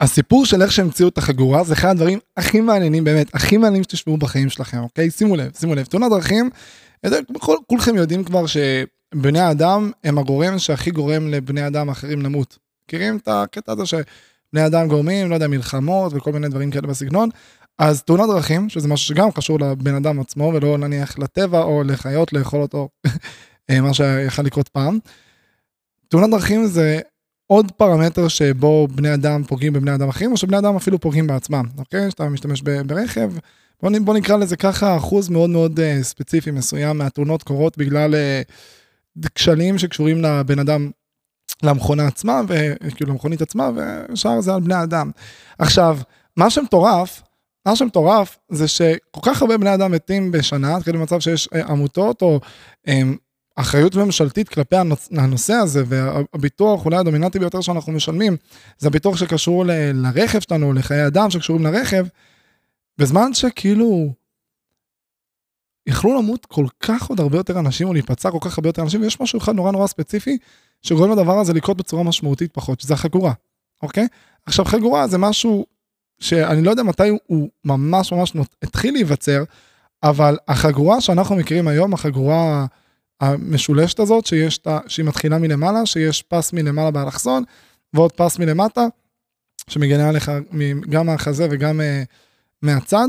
הסיפור של איך שהמציאו את החגורה זה אחד הדברים הכי מעניינים באמת, הכי מעניינים שתשמעו בחיים שלכם, אוקיי? שימו לב, שימו לב, תאונת דרכים, כולכם יודעים כבר שבני האדם הם הגורם שהכי גורם לבני אדם אחרים למות. מכירים את הקטע הזה שבני אדם גורמים, לא יודע, מלחמות וכל מיני דברים כאלה בסגנון. אז תאונת דרכים, שזה משהו שגם קשור לבן אדם עצמו ולא נניח לטבע או לחיות לאכול אותו, מה שיכול לקרות פעם. תאונת דרכים זה עוד פרמטר שבו בני אדם פוגעים בבני אדם אחרים, או שבני אדם אפילו פוגעים בעצמם, אוקיי? שאתה משתמש ברכב, בוא, בוא נקרא לזה ככה, אחוז מאוד מאוד uh, ספציפי מסוים מהתאונות קורות בגלל uh, כשלים שקשורים לבן אדם, למכונה עצמה, וכאילו למכונית עצמה, ושאר זה על בני אדם. עכשיו, מה שמטורף, מה שמטורף זה שכל כך הרבה בני אדם מתים בשנה, כאילו במצב שיש uh, עמותות או אחריות ממשלתית כלפי הנושא הזה, והביטוח אולי הדומיננטי ביותר שאנחנו משלמים, זה הביטוח שקשור ל- לרכב שלנו, לחיי אדם שקשורים לרכב, בזמן שכאילו יכלו למות כל כך עוד הרבה יותר אנשים, או להיפצע כל כך הרבה יותר אנשים, ויש משהו אחד נורא נורא ספציפי, שגורם לדבר הזה לקרות בצורה משמעותית פחות, שזה החגורה, אוקיי? עכשיו חגורה זה משהו שאני לא יודע מתי הוא ממש ממש התחיל להיווצר, אבל החגורה שאנחנו מכירים היום, החגורה... המשולשת הזאת, שיש, שהיא מתחילה מלמעלה, שיש פס מלמעלה באלכסון, ועוד פס מלמטה, שמגנה עליך גם מהחזה וגם uh, מהצד.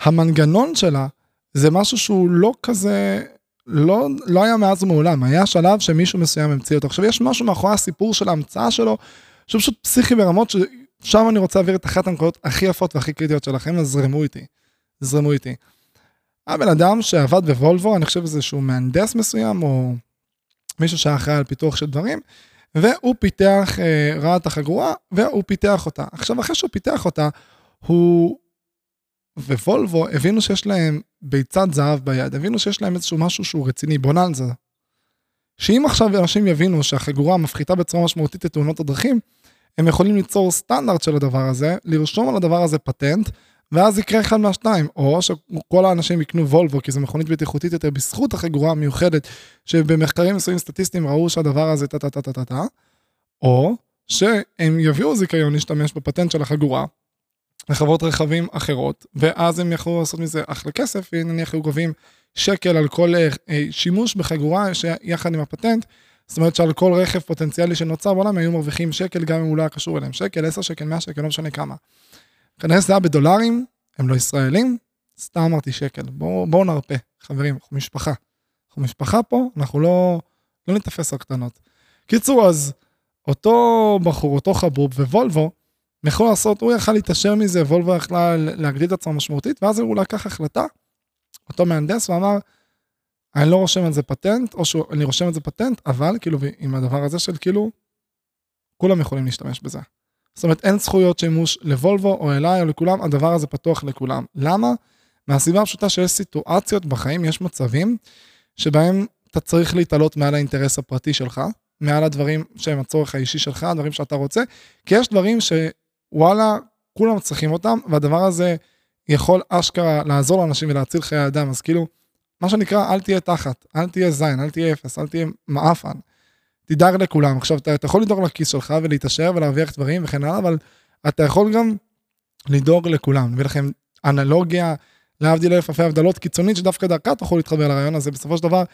המנגנון שלה זה משהו שהוא לא כזה, לא, לא היה מאז ומעולם, היה שלב שמישהו מסוים המציא אותו. עכשיו יש משהו מאחורי הסיפור של ההמצאה שלו, שהוא פשוט פסיכי ברמות, ששם אני רוצה להעביר את אחת הנקודות הכי יפות והכי קריטיות שלכם, אז זרמו איתי. זרמו איתי. הבן אדם שעבד בוולבו, אני חושב שזה שהוא מהנדס מסוים, או מישהו שהיה אחראי על פיתוח של דברים, והוא פיתח, אה, ראה את החגורה, והוא פיתח אותה. עכשיו, אחרי שהוא פיתח אותה, הוא ווולבו הבינו שיש להם ביצת זהב ביד, הבינו שיש להם איזשהו משהו שהוא רציני, בוננזה. שאם עכשיו אנשים יבינו שהחגורה מפחיתה בצורה משמעותית את תאונות הדרכים, הם יכולים ליצור סטנדרט של הדבר הזה, לרשום על הדבר הזה פטנט, ואז יקרה אחד מהשתיים, או שכל האנשים יקנו וולבו כי זו מכונית בטיחותית יותר בזכות החגורה המיוחדת שבמחקרים מסוימים סטטיסטיים ראו שהדבר הזה טה טה טה טה טה טה, או שהם יביאו זיכיון להשתמש בפטנט של החגורה לחברות רכבים אחרות, ואז הם יכולו לעשות מזה אחלה כסף, ונניח היו גובים שקל על כל אה, שימוש בחגורה שיחד עם הפטנט, זאת אומרת שעל כל רכב פוטנציאלי שנוצר בעולם היו מרוויחים שקל גם אם הוא לא היה קשור אליהם, שקל, 10 שקל, 100 שקל, לא משנה כמה. כנראה שזה היה בדולרים, הם לא ישראלים, סתם אמרתי שקל. בואו בוא נרפה, חברים, אנחנו משפחה. אנחנו משפחה פה, אנחנו לא, לא נתפס על קטנות. קיצור, אז אותו בחור, אותו חבוב ווולבו, יכול לעשות, הוא יכל להתעשר מזה, וולבו יכלה להגדיל את עצמה משמעותית, ואז הוא לקח החלטה, אותו מהנדס, ואמר, אני לא רושם על זה פטנט, או שאני רושם על זה פטנט, אבל כאילו עם הדבר הזה של כאילו, כולם יכולים להשתמש בזה. זאת אומרת, אין זכויות שימוש לוולבו או אליי או לכולם, הדבר הזה פתוח לכולם. למה? מהסיבה הפשוטה שיש סיטואציות בחיים, יש מצבים, שבהם אתה צריך להתעלות מעל האינטרס הפרטי שלך, מעל הדברים שהם הצורך האישי שלך, הדברים שאתה רוצה, כי יש דברים שוואלה, כולם צריכים אותם, והדבר הזה יכול אשכרה לעזור לאנשים ולהציל חיי אדם, אז כאילו, מה שנקרא, אל תהיה תחת, אל תהיה זין, אל תהיה אפס, אל תהיה מעפן. תדאג לכולם. עכשיו, אתה, אתה יכול לדאוג לכיס שלך ולהתעשר ולהרוויח דברים וכן הלאה, אבל אתה יכול גם לדאוג לכולם. מביא לכם אנלוגיה, להבדיל אלף אלפי הבדלות קיצונית, שדווקא דרכה תוכלו להתחבר לרעיון הזה. בסופו של דבר,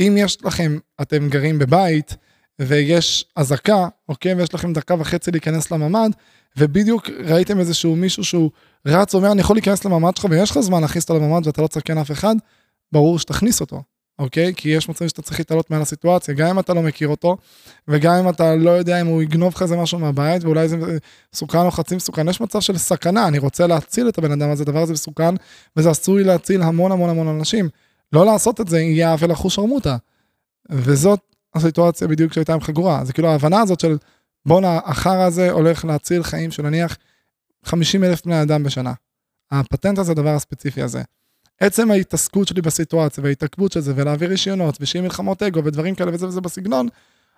אם יש לכם, אתם גרים בבית, ויש אזעקה, אוקיי, ויש לכם דקה וחצי להיכנס לממ"ד, ובדיוק ראיתם איזשהו מישהו שהוא רץ, אומר, אני יכול להיכנס לממ"ד שלך, ויש לך זמן להכניס אותו לממ"ד ואתה לא תסכן אף אחד, ברור שתכניס אותו. אוקיי? כי יש מצבים שאתה צריך להתעלות מעל הסיטואציה, גם אם אתה לא מכיר אותו, וגם אם אתה לא יודע אם הוא יגנוב לך איזה משהו מהבית, ואולי זה מסוכן או חצי מסוכן, יש מצב של סכנה, אני רוצה להציל את הבן אדם הזה, הדבר הזה מסוכן, וזה עשוי להציל המון המון המון אנשים. לא לעשות את זה יהיה עוול אחוש שרמוטה. וזאת הסיטואציה בדיוק שהייתה עם חגורה. זה כאילו ההבנה הזאת של בואנה, החרא הזה הולך להציל חיים של נניח 50 אלף בני אדם בשנה. הפטנט הזה, הדבר הספציפי הזה. עצם ההתעסקות שלי בסיטואציה וההתעכבות של זה ולהעביר רישיונות ושיהיה מלחמות אגו ודברים כאלה וזה וזה בסגנון,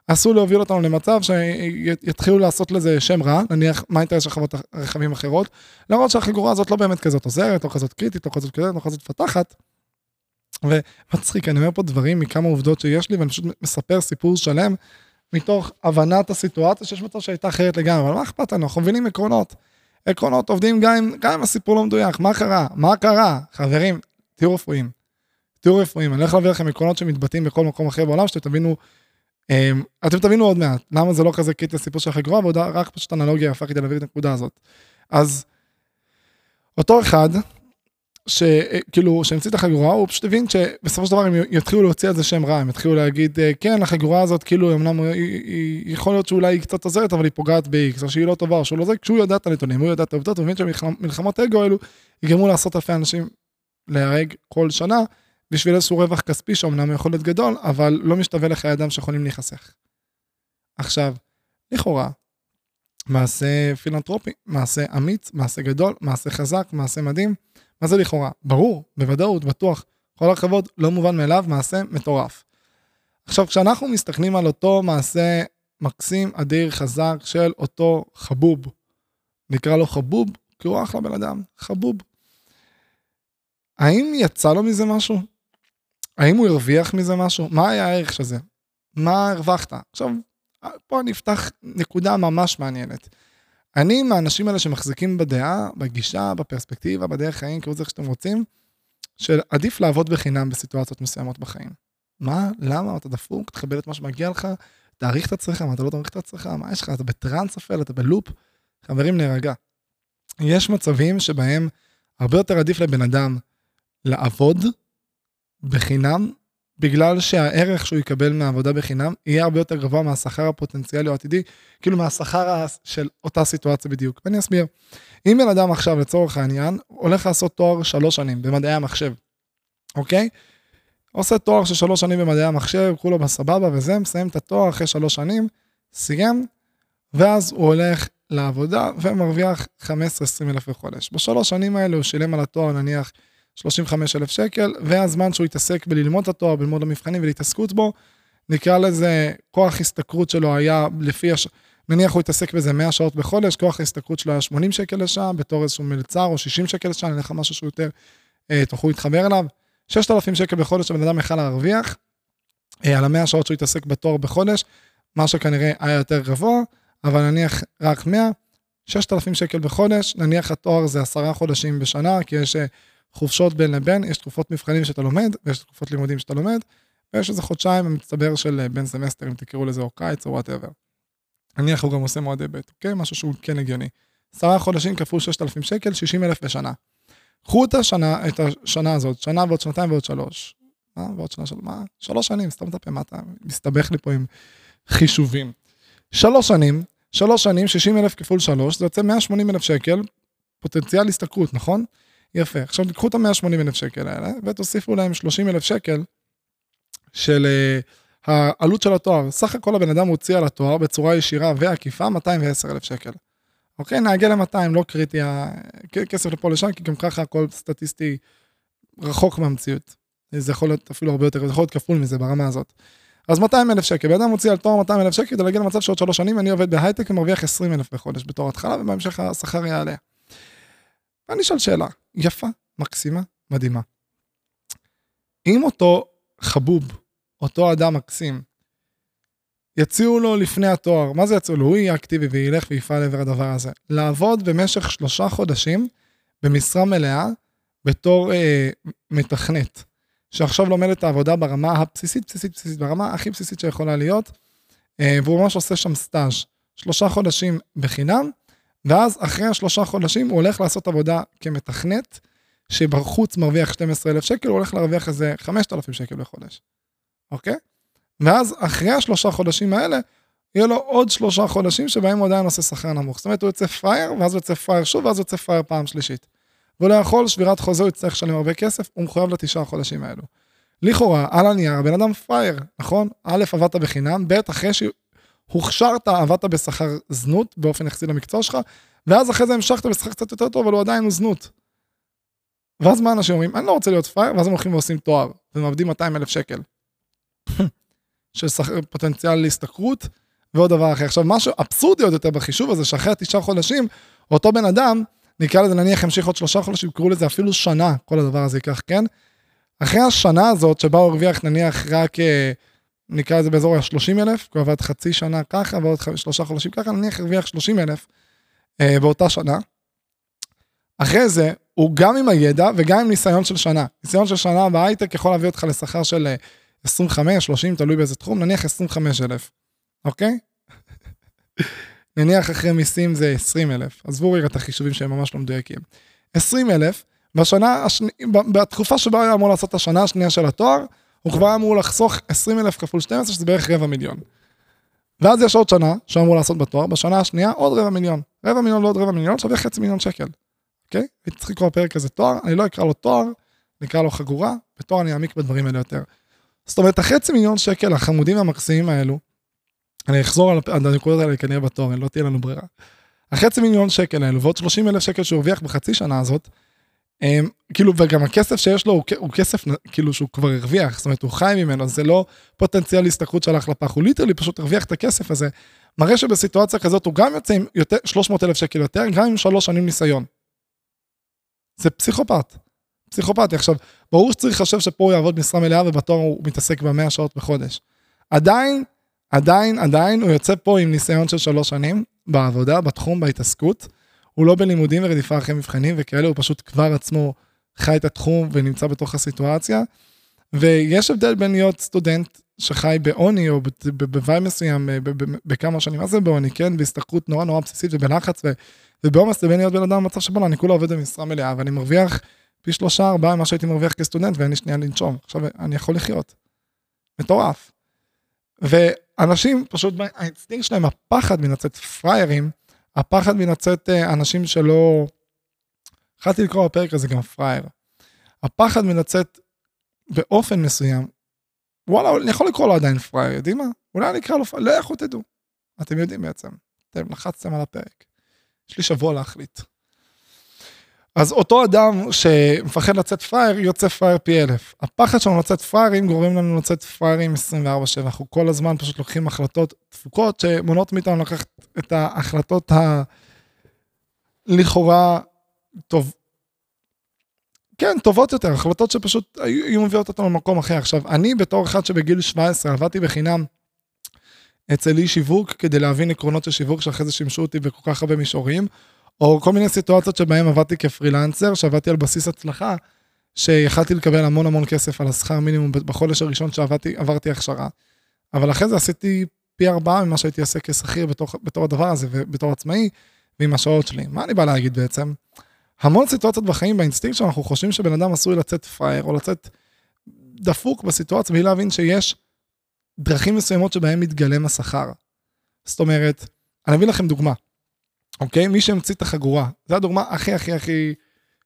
עשוי להוביל אותנו למצב שיתחילו לעשות לזה שם רע, נניח מה האינטרס של חברות רכבים אחרות, למרות שהחגורה הזאת לא באמת כזאת עוזרת, או כזאת קריטית, או כזאת כזאת, או כזאת פתחת. ומצחיק, אני אומר פה דברים מכמה עובדות שיש לי, ואני פשוט מספר סיפור שלם, מתוך הבנת הסיטואציה שיש מצב שהייתה אחרת לגמרי, אבל מה אכפת לנו? אנחנו מבינים עקרונות. עקרונות עובדים גם אם הסיפור לא מדויק, מה קרה? מה קרה? חברים, תהיו רפואיים. תהיו רפואיים, אני הולך להביא לכם עקרונות שמתבטאים בכל מקום אחר בעולם, שאתם תבינו, um, אתם תבינו עוד מעט, למה זה לא כזה קיט לסיפור של החגורה, רק פשוט אנלוגיה יפה כדי להביא את הנקודה הזאת. אז אותו אחד, שכאילו, שהמציא את החגורה, הוא פשוט הבין שבסופו של דבר הם יתחילו להוציא על זה שם רע, הם יתחילו להגיד, אה, כן, החגורה הזאת, כאילו, אמנם יכול להיות שאולי היא קצת עוזרת, אבל היא פוגעת ב-X, או שהיא לא טובה, או שהוא לא זה, כשהוא יודע את הנתונים, הוא יודע את העובדות, הוא מבין שהמלחמות אגו האלו יגרמו לעשרות אלפי אנשים להיהרג כל שנה, בשביל איזשהו רווח כספי שאומנם יכול להיות גדול, אבל לא משתווה לחיי אדם שיכולים להיחסך. עכשיו, לכאורה, מעשה פילנטרופי, מעשה אמיץ, מעשה גדול, מעשה חזק, מעשה מדהים. מה זה לכאורה? ברור, בוודאות, בטוח. כל הכבוד, לא מובן מאליו, מעשה מטורף. עכשיו, כשאנחנו מסתכלים על אותו מעשה מקסים, אדיר, חזק של אותו חבוב, נקרא לו חבוב, כי הוא אחלה בן אדם, חבוב. האם יצא לו מזה משהו? האם הוא הרוויח מזה משהו? מה היה הערך של זה? מה הרווחת? עכשיו, פה אני אפתח נקודה ממש מעניינת. אני מהאנשים האלה שמחזיקים בדעה, בגישה, בפרספקטיבה, בדרך חיים, קראו לזה איך שאתם רוצים, שעדיף לעבוד בחינם בסיטואציות מסוימות בחיים. מה? למה? אתה דפוק? תכבד את מה שמגיע לך? תעריך את עצמך? מה, אתה לא תעריך את עצמך? מה יש לך? אתה בטראנס אפל? אתה בלופ? חברים, נרגע. יש מצבים שבהם הרבה יותר עדיף לבן אדם לעבוד בחינם בגלל שהערך שהוא יקבל מהעבודה בחינם יהיה הרבה יותר גבוה מהשכר הפוטנציאלי או העתידי, כאילו מהשכר של אותה סיטואציה בדיוק. ואני אסביר. אם בן אדם עכשיו, לצורך העניין, הולך לעשות תואר שלוש שנים במדעי המחשב, אוקיי? עושה תואר של שלוש שנים במדעי המחשב, כולו בסבבה וזה, מסיים את התואר אחרי שלוש שנים, סיים, ואז הוא הולך לעבודה ומרוויח 15-20 אלף בחודש. בשלוש שנים האלה הוא שילם על התואר נניח 35 אלף שקל, והזמן שהוא יתעסק בללמוד את התואר, בללמוד המבחנים ולהתעסקות בו, נקרא לזה, כוח השתכרות שלו היה לפי, הש... נניח הוא יתעסק בזה 100 שעות בחודש, כוח ההשתכרות שלו היה 80 שקל לשעה, בתור איזשהו מלצר, או 60 שקל לשעה, נלך על משהו שהוא יותר, אה, תוכלו להתחבר אליו. 6,000 שקל בחודש הבן אדם יכל להרוויח, אה, על המאה שעות שהוא יתעסק בתואר בחודש, מה שכנראה היה יותר גבוה, אבל נניח רק 100, 6,000 שקל בחודש, נניח התואר זה 10 חודשים בשנה, כי יש אה, חופשות בין לבין, יש תקופות מבחנים שאתה לומד, ויש תקופות לימודים שאתה לומד, ויש איזה חודשיים במצטבר של אה, בין סמסטר, אם תקראו לזה או קיץ או whatever. נניח הוא גם עושה מועדי ב', אוקיי? משהו שהוא כן הגיוני. עשרה חודשים כפול 6,000 שקל, 60 אלף בשנה. קחו את השנה, את השנה הזאת, שנה ועוד שנתיים ועוד שלוש. מה? ועוד שנה של... מה? שלוש שנים, סתם את הפה, מה אתה מסתבך לי פה עם חישובים. שלוש שנים, שלוש שנים, 60 אלף כפול שלוש, זה יוצא 180 אלף שקל, פוטנציאל השתכרות, נכון? יפה. עכשיו תיקחו את ה-180 אלף שקל האלה ותוסיפו להם 30 אלף שקל של uh, העלות של התואר. סך הכל הבן אדם הוציא על התואר בצורה ישירה ועקיפה 210 אלף שקל. אוקיי, נעגל ל-200, לא קריטי, כסף לפה לשם, כי גם ככה הכל סטטיסטי רחוק מהמציאות. זה יכול להיות אפילו הרבה יותר, זה יכול להיות כפול מזה ברמה הזאת. אז 200 אלף שקל, בן אדם מוציא על תואר 200 אלף שקל כדי להגיע למצב שעוד שלוש שנים אני עובד בהייטק ומרוויח 20 אלף בחודש בתור התחלה ובהמשך השכר יעלה. ואני אשאל שאלה, יפה, מקסימה, מדהימה. אם אותו חבוב, אותו אדם מקסים, יציעו לו לפני התואר, מה זה יציעו לו? הוא יהיה אקטיבי וילך ויפעל לעבר הדבר הזה. לעבוד במשך שלושה חודשים במשרה מלאה בתור אה, מתכנת, שעכשיו לומד את העבודה ברמה הבסיסית, בסיסית, בסיסית, ברמה הכי בסיסית שיכולה להיות, אה, והוא ממש עושה שם סטאז', שלושה חודשים בחינם, ואז אחרי השלושה חודשים הוא הולך לעשות עבודה כמתכנת, שבחוץ מרוויח 12,000 שקל, הוא הולך להרוויח איזה 5,000 שקל בחודש, אוקיי? ואז אחרי השלושה חודשים האלה, יהיה לו עוד שלושה חודשים שבהם הוא עדיין עושה שכר נמוך. זאת אומרת, הוא יוצא פראייר, ואז הוא יוצא פראייר שוב, ואז הוא יוצא פראייר פעם שלישית. והוא לא יכול, שבירת חוזה, הוא יצטרך לשלם הרבה כסף, הוא מחויב לתשעה החודשים האלו. לכאורה, על הנייר, הבן אדם פראייר, נכון? א', עבדת בחינם, ב', אחרי הוכשרת, עבדת בשכר זנות באופן יחסי למקצוע שלך, ואז אחרי זה המשכת בשכר קצת יותר טוב, אבל הוא עדיין הוא זנות. ואז מה אנשים אומרים? אני לא רוצה להיות פראייר, ואז הם הולכים ועושים תואר, ומאבדים 200 אלף שקל. של שכר, פוטנציאל להשתכרות, ועוד דבר אחר. עכשיו, משהו אבסורדי עוד יותר בחישוב הזה, שאחרי התשעה חודשים, אותו בן אדם, נקרא לזה נניח ימשיך עוד שלושה חודשים, קראו לזה אפילו שנה, כל הדבר הזה ייקח, כן? אחרי השנה הזאת, שבה הוא הרוויח נניח רק... אה, נקרא לזה באזור ה-30 אלף, הוא עבד חצי שנה ככה ועוד שלושה חודשים ככה, נניח הרוויח 30 אלף אה, באותה שנה. אחרי זה, הוא גם עם הידע וגם עם ניסיון של שנה. ניסיון של שנה בהייטק יכול להביא אותך לשכר של 25, אה, 30, תלוי באיזה תחום, נניח 25 אלף, אוקיי? נניח אחרי מיסים זה 20 אלף, עזבו רגע את החישובים שהם ממש לא מדויקים. 20 אלף, בשנה השני, בתקופה שבה הוא אמור לעשות את השנה השנייה של התואר, הוא כבר אמור לחסוך 20 אלף כפול 12, שזה בערך רבע מיליון. ואז יש עוד שנה שהוא אמור לעשות בתואר, בשנה השנייה עוד רבע מיליון. רבע מיליון ועוד רבע מיליון שווה חצי מיליון שקל. אוקיי? הייתי צריך לקרוא בפרק הזה תואר, אני לא אקרא לו תואר, נקרא לו חגורה, בתואר אני אעמיק בדברים האלה יותר. זאת אומרת, החצי מיליון שקל החמודים והמקסימים האלו, אני אחזור על הנקודות האלה כנראה בתואר, לא תהיה לנו ברירה. החצי מיליון שקל האלו ועוד 30 אלף שקל שהוא הרוויח בחצי שנה הזאת, כאילו וגם הכסף שיש לו הוא, הוא כסף כאילו שהוא כבר הרוויח זאת אומרת הוא חי ממנו זה לא פוטנציאל הסתכלות שהלך לפח הוא ליטרלי פשוט הרוויח את הכסף הזה מראה שבסיטואציה כזאת הוא גם יוצא עם יותר 300 אלף שקל יותר גם עם שלוש שנים ניסיון. זה פסיכופת. פסיכופתי עכשיו ברור שצריך לחשב שפה הוא יעבוד משרה מלאה ובתואר הוא מתעסק במאה שעות בחודש. עדיין עדיין עדיין הוא יוצא פה עם ניסיון של שלוש שנים בעבודה בתחום בהתעסקות. הוא לא בלימודים ורדיפה אחרי מבחנים וכאלה, הוא פשוט כבר עצמו חי את התחום ונמצא בתוך הסיטואציה. ויש הבדל בין להיות סטודנט שחי בעוני או בוואי מסוים בכמה שנים, מה זה בעוני, כן? בהסתכלות נורא נורא בסיסית ובלחץ ובעומס לבין להיות בן אדם במצב שבו אני כולה עובד במשרה מלאה ואני מרוויח פי שלושה ארבעה ממה שהייתי מרוויח כסטודנט ואין לי שנייה לנשום. עכשיו אני יכול לחיות. מטורף. ואנשים פשוט האינסטינקט שלהם הפחד מלצאת פריירים הפחד מלצאת אה, אנשים שלא... התחלתי לקרוא בפרק הזה גם פראייר. הפחד מלצאת באופן מסוים, וואלה, אני יכול לקרוא לו עדיין פראייר, יודעים מה? אולי אני אקרא לו פראייר, לא, לכו תדעו. אתם יודעים בעצם, אתם לחצתם על הפרק. יש לי שבוע להחליט. אז אותו אדם שמפחד לצאת פראייר, יוצא פראייר פי אלף. הפחד שלנו לצאת פראיירים גורם לנו לצאת פראיירים 24/7. אנחנו כל הזמן פשוט לוקחים החלטות דפוקות שמונעות מאיתנו לקחת את ההחלטות הלכאורה טוב. כן, טובות יותר, החלטות שפשוט היו מביאות אותנו למקום אחר. עכשיו, אני בתור אחד שבגיל 17 עבדתי בחינם אצל אי שיווק כדי להבין עקרונות של שיווק שאחרי זה שימשו אותי בכל כך הרבה מישורים. או כל מיני סיטואציות שבהם עבדתי כפרילנסר, שעבדתי על בסיס הצלחה, שיכלתי לקבל המון המון כסף על השכר מינימום בחודש הראשון שעברתי הכשרה. אבל אחרי זה עשיתי פי ארבעה ממה שהייתי עושה כשכיר בתור, בתור הדבר הזה ובתור עצמאי, ועם השעות שלי. מה אני בא להגיד בעצם? המון סיטואציות בחיים באינסטינקט שאנחנו חושבים שבן אדם עשוי לצאת פראייר או לצאת דפוק בסיטואציה בלי להבין שיש דרכים מסוימות שבהם מתגלם השכר. זאת אומרת, אני אביא לכם דוגמה. אוקיי? מי שהמציא את החגורה, זו הדוגמה הכי הכי הכי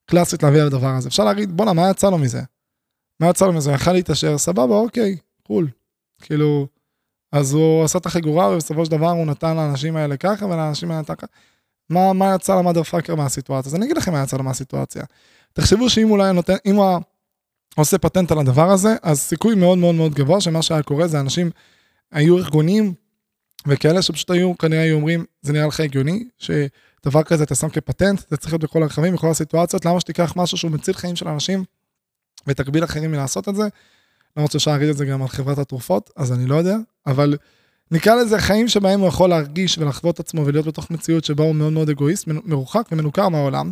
קלאסית להביא על הדבר הזה. אפשר להגיד, בואנה, מה יצא לו מזה? מה יצא לו מזה? יכל להתעשר, סבבה, אוקיי, קול. כאילו, אז הוא עשה את החגורה ובסופו של דבר הוא נתן לאנשים האלה ככה ולאנשים האלה ככה. מה, מה יצא למאדר פאקר מהסיטואציה? אז אני אגיד לכם מה יצא לו מהסיטואציה. תחשבו שאם אולי נותן, אם הוא עושה פטנט על הדבר הזה, אז סיכוי מאוד מאוד מאוד גבוה שמה שהיה קורה זה אנשים היו ארגונים וכאלה שפשוט היו, כנראה היו אומרים, זה נראה לך הגיוני, שדבר כזה אתה שם כפטנט, זה צריך להיות בכל הרכבים, בכל הסיטואציות, למה שתיקח משהו שהוא מציל חיים של אנשים ותגביל אחרים מלעשות את זה? למרות שאפשר להגיד את זה גם על חברת התרופות, אז אני לא יודע, אבל נקרא לזה חיים שבהם הוא יכול להרגיש ולחוות עצמו ולהיות בתוך מציאות שבה הוא מאוד מאוד אגואיסט, מרוחק ומנוכר מהעולם,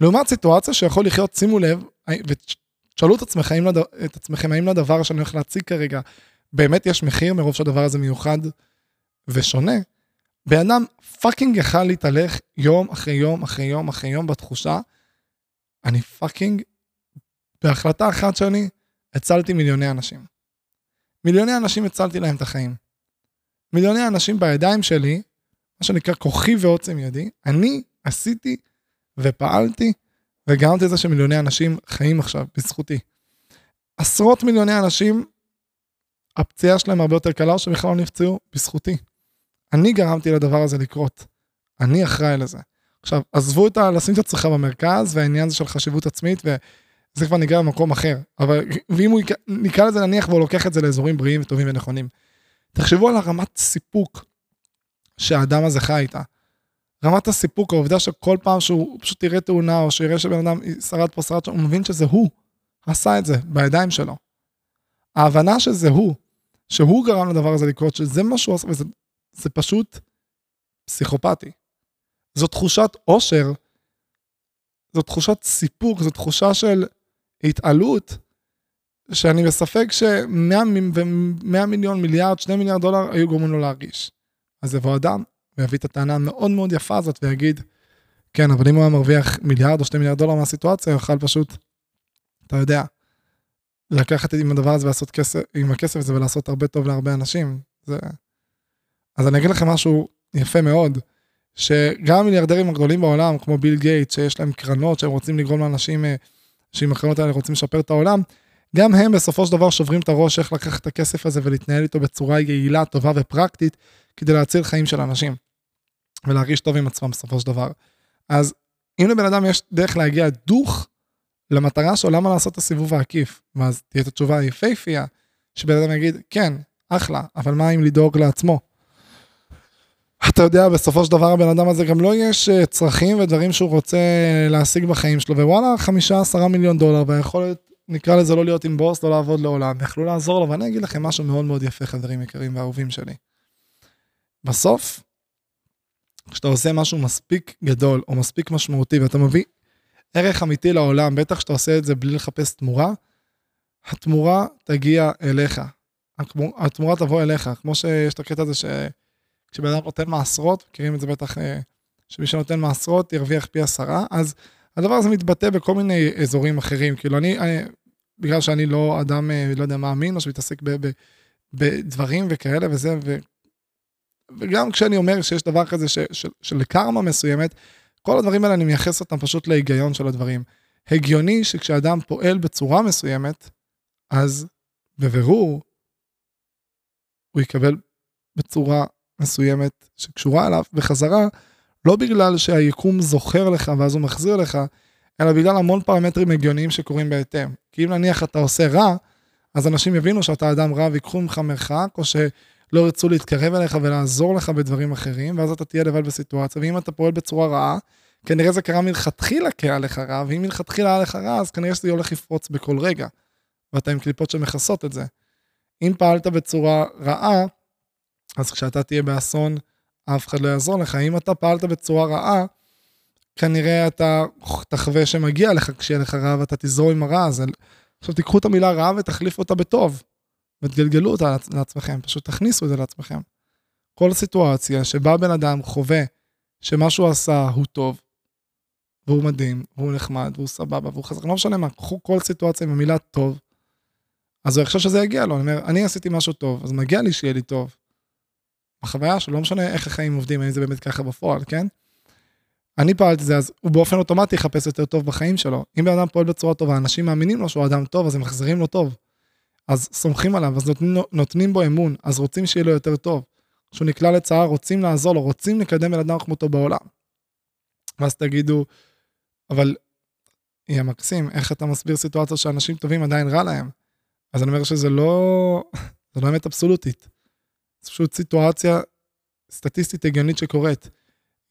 לעומת סיטואציה שיכול לחיות, שימו לב, ותשאלו את את עצמכם האם לדבר שאני הולך להציג כרגע, באמת יש מחיר מרוב שהדבר הזה מיוחד ושונה, בן אדם פאקינג יכל להתהלך יום אחרי יום אחרי יום אחרי יום בתחושה, אני פאקינג, בהחלטה אחת שלי, הצלתי מיליוני אנשים. מיליוני אנשים הצלתי להם את החיים. מיליוני אנשים בידיים שלי, מה שנקרא כוחי ועוצם ידי, אני עשיתי ופעלתי וגרמתי לזה שמיליוני אנשים חיים עכשיו בזכותי. עשרות מיליוני אנשים, הפציעה שלהם הרבה יותר קלה או שבכלל לא נפצעו בזכותי. אני גרמתי לדבר הזה לקרות. אני אחראי לזה. עכשיו, עזבו את ה... לשים את עצמך במרכז, והעניין הזה של חשיבות עצמית, וזה כבר נגרר במקום אחר. אבל, ואם הוא נקרא לזה נניח והוא לוקח את זה לאזורים בריאים וטובים ונכונים. תחשבו על הרמת סיפוק שהאדם הזה חי איתה. רמת הסיפוק, העובדה שכל פעם שהוא פשוט יראה תאונה, או שיראה שבן אדם שרד פה שרד שם, הוא מבין שזה הוא עשה את זה בידיים שלו. ההבנה שזה הוא, שהוא גרם לדבר הזה לקרות, שזה מה שהוא עושה, וזה זה פשוט פסיכופתי. זו תחושת עושר, זו תחושת סיפוק, זו תחושה של התעלות, שאני בספק ש-100 מיליון, מיליארד, 2 מיליארד דולר היו גורמים לו להרגיש. אז יבוא אדם ויביא את הטענה המאוד מאוד יפה הזאת ויגיד, כן, אבל אם הוא היה מרוויח מיליארד או 2 מיליארד דולר מהסיטואציה, הוא יוכל פשוט, אתה יודע, לקחת עם הדבר הזה ולעשות כסף, עם הכסף הזה ולעשות הרבה טוב להרבה אנשים. זה... אז אני אגיד לכם משהו יפה מאוד, שגם המיליארדרים הגדולים בעולם, כמו ביל גייט, שיש להם קרנות שהם רוצים לגרום לאנשים, אה, שעם הקרנות האלה רוצים לשפר את העולם, גם הם בסופו של דבר שוברים את הראש איך לקחת את הכסף הזה ולהתנהל איתו בצורה יעילה, טובה ופרקטית, כדי להציל חיים של אנשים. ולהרגיש טוב עם עצמם בסופו של דבר. אז אם לבן אדם יש דרך להגיע דוך למטרה שלו, למה לעשות את הסיבוב העקיף? ואז תהיה את התשובה היפהפייה, שבן אדם יגיד, כן, אחלה, אבל מה אם לדאוג לעצמו? אתה יודע, בסופו של דבר הבן אדם הזה גם לא יש אה, צרכים ודברים שהוא רוצה להשיג בחיים שלו, ווואלה, חמישה, עשרה מיליון דולר, והיכולת, נקרא לזה לא להיות עם בוס, לא לעבוד לעולם, יכלו לעזור לו, ואני אגיד לכם משהו מאוד מאוד יפה, חברים יקרים ואהובים שלי. בסוף, כשאתה עושה משהו מספיק גדול או מספיק משמעותי ואתה מביא ערך אמיתי לעולם, בטח שאתה עושה את זה בלי לחפש תמורה, התמורה תגיע אליך. התמורה תבוא אליך, כמו שיש את הקטע הזה שכשבן אדם נותן מעשרות, מכירים את זה בטח, אה, שמי שנותן מעשרות ירוויח פי עשרה, אז הדבר הזה מתבטא בכל מיני אזורים אחרים. כאילו אני, אני בגלל שאני לא אדם, אה, לא יודע, מאמין, או שמתעסק ב, ב, בדברים וכאלה וזה, ו, וגם כשאני אומר שיש דבר כזה ש, של, של קרמה מסוימת, כל הדברים האלה אני מייחס אותם פשוט להיגיון של הדברים. הגיוני שכשאדם פועל בצורה מסוימת, אז בבירור הוא יקבל בצורה מסוימת שקשורה אליו בחזרה, לא בגלל שהיקום זוכר לך ואז הוא מחזיר לך, אלא בגלל המון פרמטרים הגיוניים שקורים בהתאם. כי אם נניח אתה עושה רע, אז אנשים יבינו שאתה אדם רע ויקחו ממך מרחק, או שלא ירצו להתקרב אליך ולעזור לך בדברים אחרים, ואז אתה תהיה לבד בסיטואציה, ואם אתה פועל בצורה רעה, כנראה זה קרה מלכתחילה כהיה לך רע, ואם מלכתחילה היה לך רע, אז כנראה שזה הולך לפרוץ בכל רגע, ואתה עם קליפות שמכסות את זה. אם פעלת בצורה רעה, אז כשאתה תהיה באסון, אף אחד לא יעזור לך. אם אתה פעלת בצורה רעה, כנראה אתה תחווה שמגיע לך כשיהיה לך רע ואתה תזרום עם הרע הזה. עכשיו תיקחו את המילה רע ותחליפו אותה בטוב, ותגלגלו אותה לעצמכם, פשוט תכניסו את זה לעצמכם. כל סיטואציה שבה בן אדם חווה שמה שהוא עשה הוא טוב, והוא מדהים, והוא נחמד, והוא סבבה, והוא חזק, לא משנה מה, קחו כל סיטואציה עם המילה טוב, אז הוא יחשוב שזה יגיע לו, אני אומר, אני עשיתי משהו טוב, אז מגיע לי שיהיה לי טוב. החוויה שלו, לא משנה איך החיים עובדים, האם זה באמת ככה בפועל, כן? אני פעלתי זה, אז הוא באופן אוטומטי יחפש יותר טוב בחיים שלו. אם בן אדם פועל בצורה טובה, אנשים מאמינים לו שהוא אדם טוב, אז הם מחזירים לו טוב. אז סומכים עליו, אז נותנים, נותנים בו אמון, אז רוצים שיהיה לו יותר טוב. כשהוא נקלע לצער, רוצים לעזור לו, רוצים לקדם בן אדם כמותו בעולם. ואז תגידו, אבל יהיה מקסים, איך אתה מסביר סיטואציה שאנשים טובים עדיין רע להם? אז אני אומר שזה לא, זה לא אמת אבסולוטית. פשוט סיטואציה סטטיסטית הגיונית שקורית.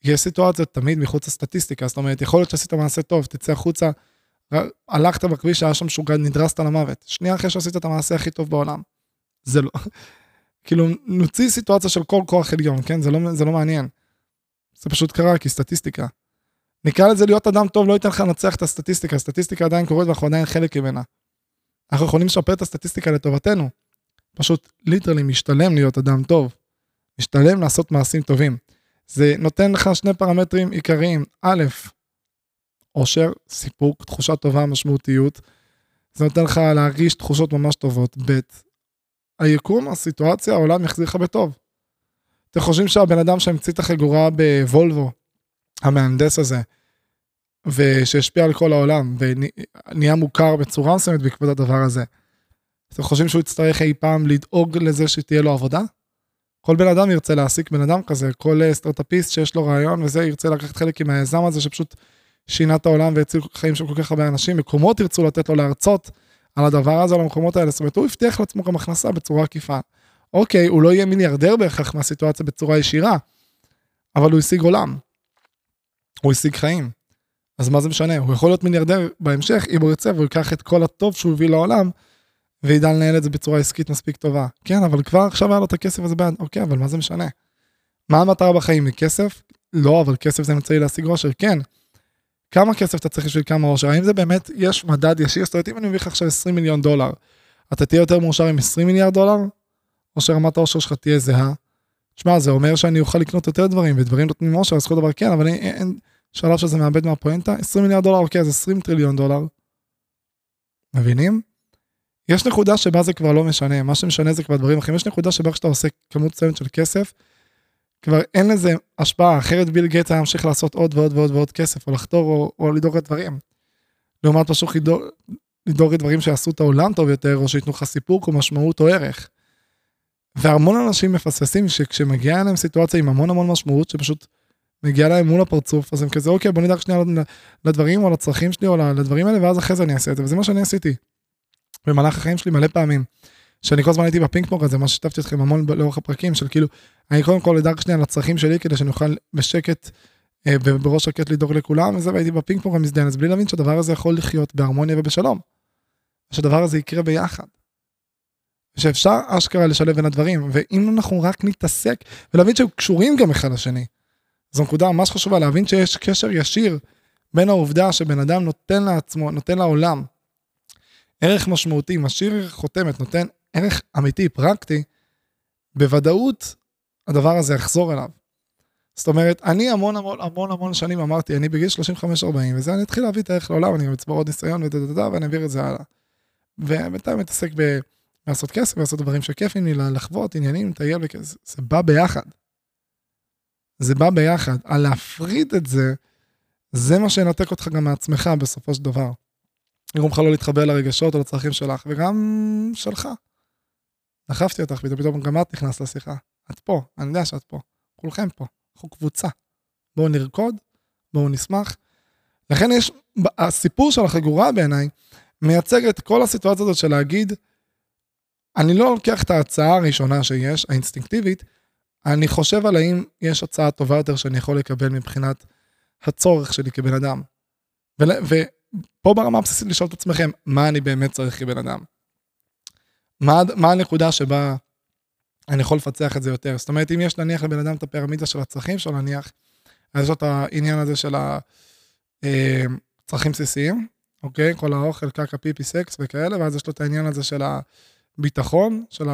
יש סיטואציות תמיד מחוץ לסטטיסטיקה, זאת אומרת, יכול להיות שעשית מעשה טוב, תצא החוצה, הלכת בכביש, היה שם משוגע, נדרסת למוות. שנייה אחרי שעשית את המעשה הכי טוב בעולם. זה לא, כאילו, נוציא סיטואציה של כל כוח עליון, כן? זה לא, זה לא מעניין. זה פשוט קרה, כי סטטיסטיקה. נקרא לזה להיות אדם טוב, לא ייתן לך לנצח את הסטטיסטיקה, הסטטיסטיקה עדיין קורית ואנחנו עדיין חלק ממנה. אנחנו יכולים לשפר את הסטטיסטיקה לטובתנו. פשוט ליטרלי משתלם להיות אדם טוב. משתלם לעשות מעשים טובים. זה נותן לך שני פרמטרים עיקריים. א', עושר, סיפוק, תחושה טובה, משמעותיות. זה נותן לך להרגיש תחושות ממש טובות. ב', היקום, הסיטואציה, העולם יחזיר לך בטוב. אתם חושבים שהבן אדם שהמציא את החגורה בוולבו, המהנדס הזה, ושהשפיע על כל העולם, ונהיה מוכר בצורה מסוימת בעקבות הדבר הזה, אתם חושבים שהוא יצטרך אי פעם לדאוג לזה שתהיה לו עבודה? כל בן אדם ירצה להעסיק בן אדם כזה, כל סטארט-אפיסט שיש לו רעיון וזה, ירצה לקחת חלק עם היזם הזה שפשוט שינה את העולם והציל חיים של כל כך הרבה אנשים, מקומות ירצו לתת לו להרצות על הדבר הזה, על המקומות האלה, זאת אומרת, הוא הבטיח לעצמו גם הכנסה בצורה עקיפה. אוקיי, הוא לא יהיה מיליארדר בהכרח מהסיטואציה בצורה ישירה, אבל הוא השיג עולם. הוא השיג חיים. אז מה זה משנה? הוא יכול להיות מיליארדר בהמשך, אם הוא ירצה והוא ייקח את כל הטוב שהוא הביא לעולם, וידע לנהל את זה בצורה עסקית מספיק טובה. כן, אבל כבר עכשיו היה לו את הכסף הזה ביד, אוקיי, אבל מה זה משנה? מה המטרה בחיים? מכסף? לא, אבל כסף זה אמצעי להשיג עושר, כן. כמה כסף אתה צריך בשביל כמה עושר? האם זה באמת, יש מדד ישיר? זאת אומרת, אם אני מביא לך עכשיו 20 מיליון דולר, אתה תהיה יותר מאושר עם 20 מיליארד דולר? או שרמת העושר שלך תהיה זהה? תשמע, זה אומר שאני אוכל לקנות יותר דברים, ודברים נותנים עושר, אז כל דבר כן, אבל אין, אין שלב שזה מאבד מהפואנטה. 20 מיליארד דולר, אוקיי, אז 20 טריליון דולר. מבינים? יש נקודה שבה זה כבר לא משנה, מה שמשנה זה כבר דברים אחרים. יש נקודה שבה כשאתה עושה כמות מסוימת של כסף, כבר אין לזה השפעה, אחרת ביל גייט היה ממשיך לעשות עוד ועוד ועוד ועוד כסף, או לחתור או, או לדאוג לדברים. לעומת פשוט לדאוג, לדברים שיעשו את העולם טוב יותר, או שייתנו לך סיפוק או משמעות או ערך. והמון אנשים מפספסים שכשמגיעה להם סיטואציה עם המון המון משמעות, שפשוט מגיעה להם מול הפרצוף, אז הם כזה, אוקיי, בוא נדאג שנייה לדברים או לצרכים שלי או לדברים האלה, ואז אחרי זה אני אעשה את זה, וזה מה שאני עשיתי. במהלך החיים שלי מלא פעמים. שאני כל הזמן הייתי בפינג פונג הזה, מה ששיתפתי אתכם המון לאורך הפרקים, של כאילו, אני קודם כל אדאג שנייה לצרכים שלי, כדי שאני אוכל בשקט אה, ובראש שקט לדאוג לכולם, וזה, והייתי בפינג פונג המזדיין, אז בלי להבין שהדבר הזה יכול לחיות בהרמוניה ובשלום. שהדבר הזה יקרה ביחד. שאפשר אשכרה לשלב בין הדברים, ואם אנחנו רק נתעסק, ולהבין שהם קשורים גם אחד לשני. זו נקודה ממש חשובה, להבין שיש קשר ישיר בין העובדה שבן אדם נותן לעצמו, נותן לעולם ערך משמעותי, משאיר חותמת, נותן ערך אמיתי, פרקטי, בוודאות הדבר הזה יחזור אליו. זאת אומרת, אני המון המון המון המון שנים אמרתי, אני בגיל 35-40, וזה אני אתחיל להביא את הערך לעולם, אני אצבור עוד ניסיון ודדדדה, ואני אעביר את זה הלאה. ובינתיים מתעסק ב... לעשות כסף, לעשות דברים שכיפים לי, לחוות, עניינים, לטייל וכזה, זה בא ביחד. זה בא ביחד. על להפריד את זה, זה מה שינתק אותך גם מעצמך בסופו של דבר. יגרום לך לא להתחבר לרגשות או לצרכים שלך, וגם שלך. דחפתי אותך, ופתאום גם את נכנסת לשיחה. את פה, אני יודע שאת פה. כולכם פה. אנחנו קבוצה. בואו נרקוד, בואו נשמח. לכן יש, הסיפור של החגורה בעיניי, מייצג את כל הסיטואציה הזאת של להגיד, אני לא לוקח את ההצעה הראשונה שיש, האינסטינקטיבית, אני חושב על האם יש הצעה טובה יותר שאני יכול לקבל מבחינת הצורך שלי כבן אדם. ופה ברמה הבסיסית לשאול את עצמכם, מה אני באמת צריך כבן אדם? מה, מה הנקודה שבה אני יכול לפצח את זה יותר? זאת אומרת, אם יש נניח לבן אדם את הפירמידה של הצרכים שלו, נניח, אז יש לו את העניין הזה של הצרכים אה, בסיסיים, אוקיי? כל האוכל, קרקע, פיפי, סקס וכאלה, ואז יש לו את העניין הזה של הביטחון, של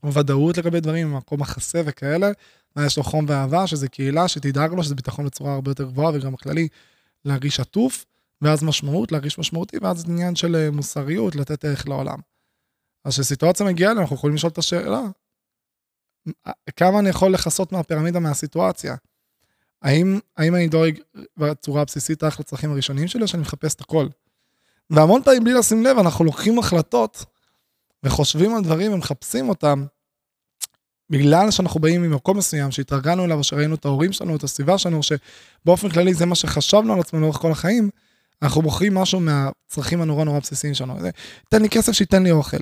הוודאות לגבי דברים, מקום מחסה וכאלה, ויש לו חום ואהבה, שזה קהילה שתדאג לו, שזה ביטחון בצורה הרבה יותר גבוהה, וגם בכללי להרגיש עטוף, ואז משמעות, להרגיש משמעותי, ואז עניין של אה, מוסריות, לתת ערך לעולם. אז כשסיטואציה מגיעה אלינו, אנחנו יכולים לשאול את השאלה, כמה אני יכול לכסות מהפירמידה מהסיטואציה? האם, האם אני דואג בצורה הבסיסית רק לצרכים הראשוניים שלי, או שאני מחפש את הכל? והמון פעמים בלי לשים לב, אנחנו לוקחים החלטות וחושבים על דברים ומחפשים אותם, בגלל שאנחנו באים ממקום מסוים שהתרגלנו אליו, שראינו את ההורים שלנו, את הסביבה שלנו, שבאופן כללי זה מה שחשבנו על עצמנו לאורך כל החיים, אנחנו בוחרים משהו מהצרכים הנורא נורא בסיסיים שלנו. תן לי כסף שייתן לי אוכל.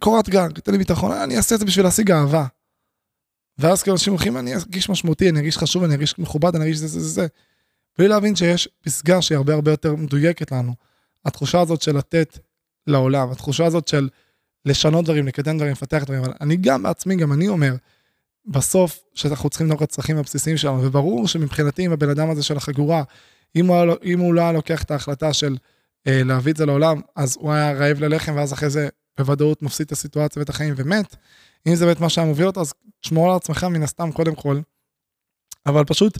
קורת גג, תן לי ביטחון, אני אעשה את זה בשביל להשיג אהבה. ואז כאילו אנשים הולכים, אני ארגיש משמעותי, אני ארגיש חשוב, אני ארגיש מכובד, אני ארגיש זה זה זה זה. בלי להבין שיש פסגה שהיא הרבה הרבה יותר מדויקת לנו. התחושה הזאת של לתת לעולם, התחושה הזאת של לשנות דברים, לקדם דברים, לפתח דברים, אבל אני גם בעצמי, גם אני אומר, בסוף, שאנחנו צריכים לדאוג לצרכים הבסיסיים שלנו, וברור שמבחינתי, עם הבן אדם הזה של החגורה, אם הוא, אם הוא לא היה לוקח את ההחלטה של אה, להביא את זה לעולם, אז הוא היה רעב ללחם, ואז אחרי זה בוודאות מפסיד את הסיטואציה ואת החיים ומת. אם זה באמת מה שהיה מוביל אותו, אז תשמור על עצמך מן הסתם קודם כל. אבל פשוט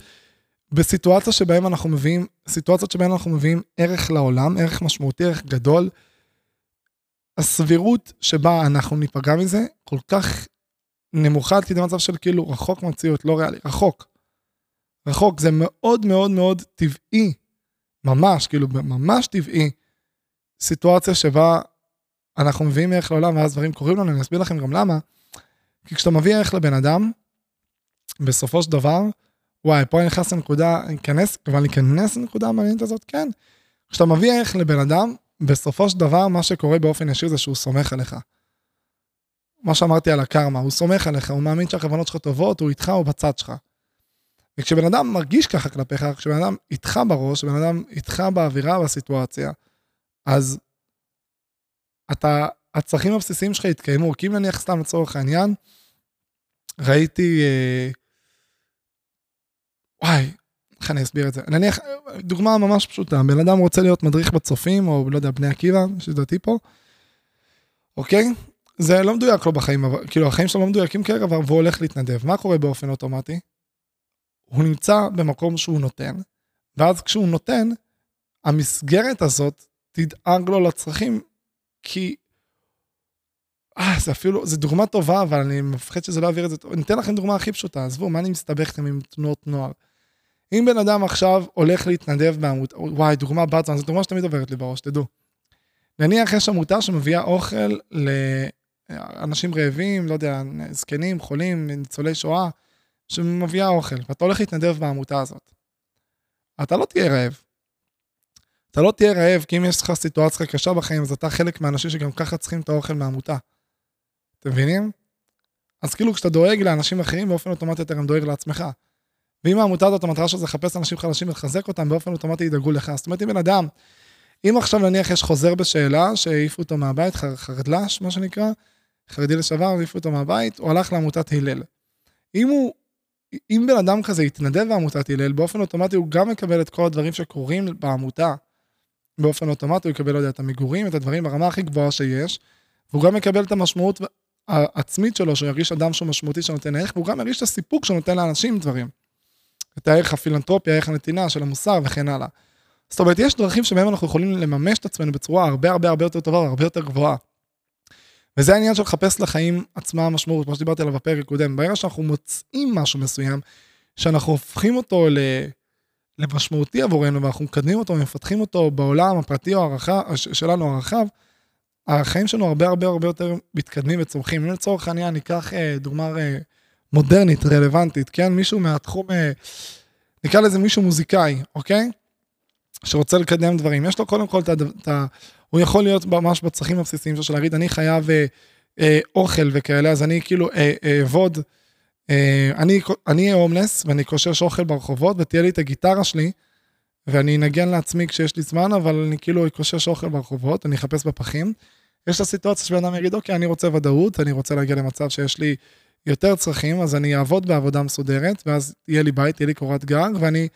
בסיטואציה שבהם אנחנו מביאים, סיטואציות שבהן אנחנו מביאים ערך לעולם, ערך משמעותי, ערך גדול, הסבירות שבה אנחנו ניפגע מזה כל כך נמוכה עד כדי מצב של כאילו רחוק מהמציאות, לא ריאלי, רחוק. רחוק, זה מאוד מאוד מאוד טבעי, ממש, כאילו ממש טבעי, סיטואציה שבה אנחנו מביאים ערך לעולם ואז דברים קורים לנו, אני אסביר לכם גם למה. כי כשאתה מביא ערך לבן אדם, בסופו של דבר, וואי, פה אני נכנס לנקודה, אני אכנס, כבר אני אכנס לנקודה המעניינת הזאת, כן. כשאתה מביא ערך לבן אדם, בסופו של דבר, מה שקורה באופן ישיר זה שהוא סומך עליך. מה שאמרתי על הקרמה, הוא סומך עליך, הוא מאמין שהכוונות שלך טובות, הוא איתך, הוא בצד שלך. וכשבן אדם מרגיש ככה כלפיך, כשבן אדם איתך בראש, כשבן אדם איתך באווירה, בסיטואציה, אז אתה הצרכים הבסיסיים שלך יתקיימו, כי אם נניח סתם לצורך העניין, ראיתי, אה, וואי, איך אני אסביר את זה? נניח, דוגמה ממש פשוטה, בן אדם רוצה להיות מדריך בצופים, או לא יודע, בני עקיבא, שדעתי פה, אוקיי? זה לא מדויק לו בחיים, אבל, כאילו החיים שלו לא מדויקים כרגע, והוא הולך להתנדב. מה קורה באופן אוטומטי? הוא נמצא במקום שהוא נותן, ואז כשהוא נותן, המסגרת הזאת תדאג לו לצרכים, כי... אה, זה אפילו, זה דוגמה טובה, אבל אני מפחד שזה לא יעביר את זה טוב. אני אתן לכם דוגמה הכי פשוטה, עזבו, מה אני מסתבך איתכם עם תנועות נוער? אם בן אדם עכשיו הולך להתנדב בעמותה, וואי, דוגמה בת זו דוגמה שתמיד עוברת לי בראש, תדעו. נניח יש עמותה שמביאה אוכל לאנשים רעבים, לא יודע, זקנים, חולים, ניצולי שואה, שמביאה אוכל, ואתה הולך להתנדב בעמותה הזאת. אתה לא תהיה רעב. אתה לא תהיה רעב, כי אם יש לך סיטואציה קשה בחיים, אז אתה חלק מהאנשים שגם ככה צריכים את האוכל מהעמותה. אתם מבינים? אז כאילו כשאתה דואג לאנשים אחרים, באופן אוטומטי אתה גם דואג לעצמך. ואם העמותה הזאת, המטרה שלה זה לחפש אנשים חלשים ולחזק אותם, באופן אוטומטי ידאגו לך. זאת אומרת, אם בן אדם, אם עכשיו נניח יש חוזר בשאלה, שהעיפו אותו מהבית, חרדלש, מה שנקרא, חרדי לשעבר, העיפו אותו מהבית, הוא הלך לעמותת הלל. אם הוא, אם בן אדם כזה יתנדב בעמותת הלל, באופן אוטומטי הוא גם מקבל את כל הדברים שקורים בעמותה. באופן אוטומטי הוא יקבל, לא יודע, את המגורים, את הדברים ברמה הכי גבוהה שיש, והוא גם מקבל את המשמעות העצמית שלו, שהוא ירגיש אדם שהוא משמעותי שנותן ערך, והוא גם ירגיש את הסיפוק שנותן לאנשים דברים. את הערך הפילנטרופי, הערך הנתינה של המוסר וכן הלאה. זאת אומרת, יש דרכים שבהם אנחנו יכולים לממש את עצמנו בצורה הרבה הרבה הרבה יותר טובה והרבה יותר גבוהה. וזה העניין של לחפש לחיים עצמם משמעות, כמו שדיברתי עליו בפרק הקודם. ברגע שאנחנו מוצאים משהו מסוים, שאנחנו הופכים אותו ל... למשמעותי עבורנו, ואנחנו מקדמים אותו ומפתחים אותו בעולם הפרטי או הרחב, שלנו הרחב, החיים שלנו הרבה הרבה הרבה יותר מתקדמים וצומחים. אם לצורך העניין ניקח אה, דוגמה אה, מודרנית, רלוונטית, כן? מישהו מהתחום, אה, נקרא לזה מישהו מוזיקאי, אוקיי? שרוצה לקדם דברים. יש לו קודם כל את. הוא יכול להיות ממש בצרכים הבסיסיים שלו, להגיד, אני חייב אה, אה, אוכל וכאלה, אז אני כאילו אעבוד, אה, אה, אני אהיה הומלס ואני קושש אוכל ברחובות, ותהיה לי את הגיטרה שלי, ואני אנגן לעצמי כשיש לי זמן, אבל אני כאילו אקושש אוכל ברחובות, אני אחפש בפחים. יש את הסיטואציה שבן אדם יגיד, אוקיי, אני רוצה ודאות, אני רוצה להגיע למצב שיש לי יותר צרכים, אז אני אעבוד בעבודה מסודרת, ואז יהיה לי בית, תהיה לי קורת גג, ואני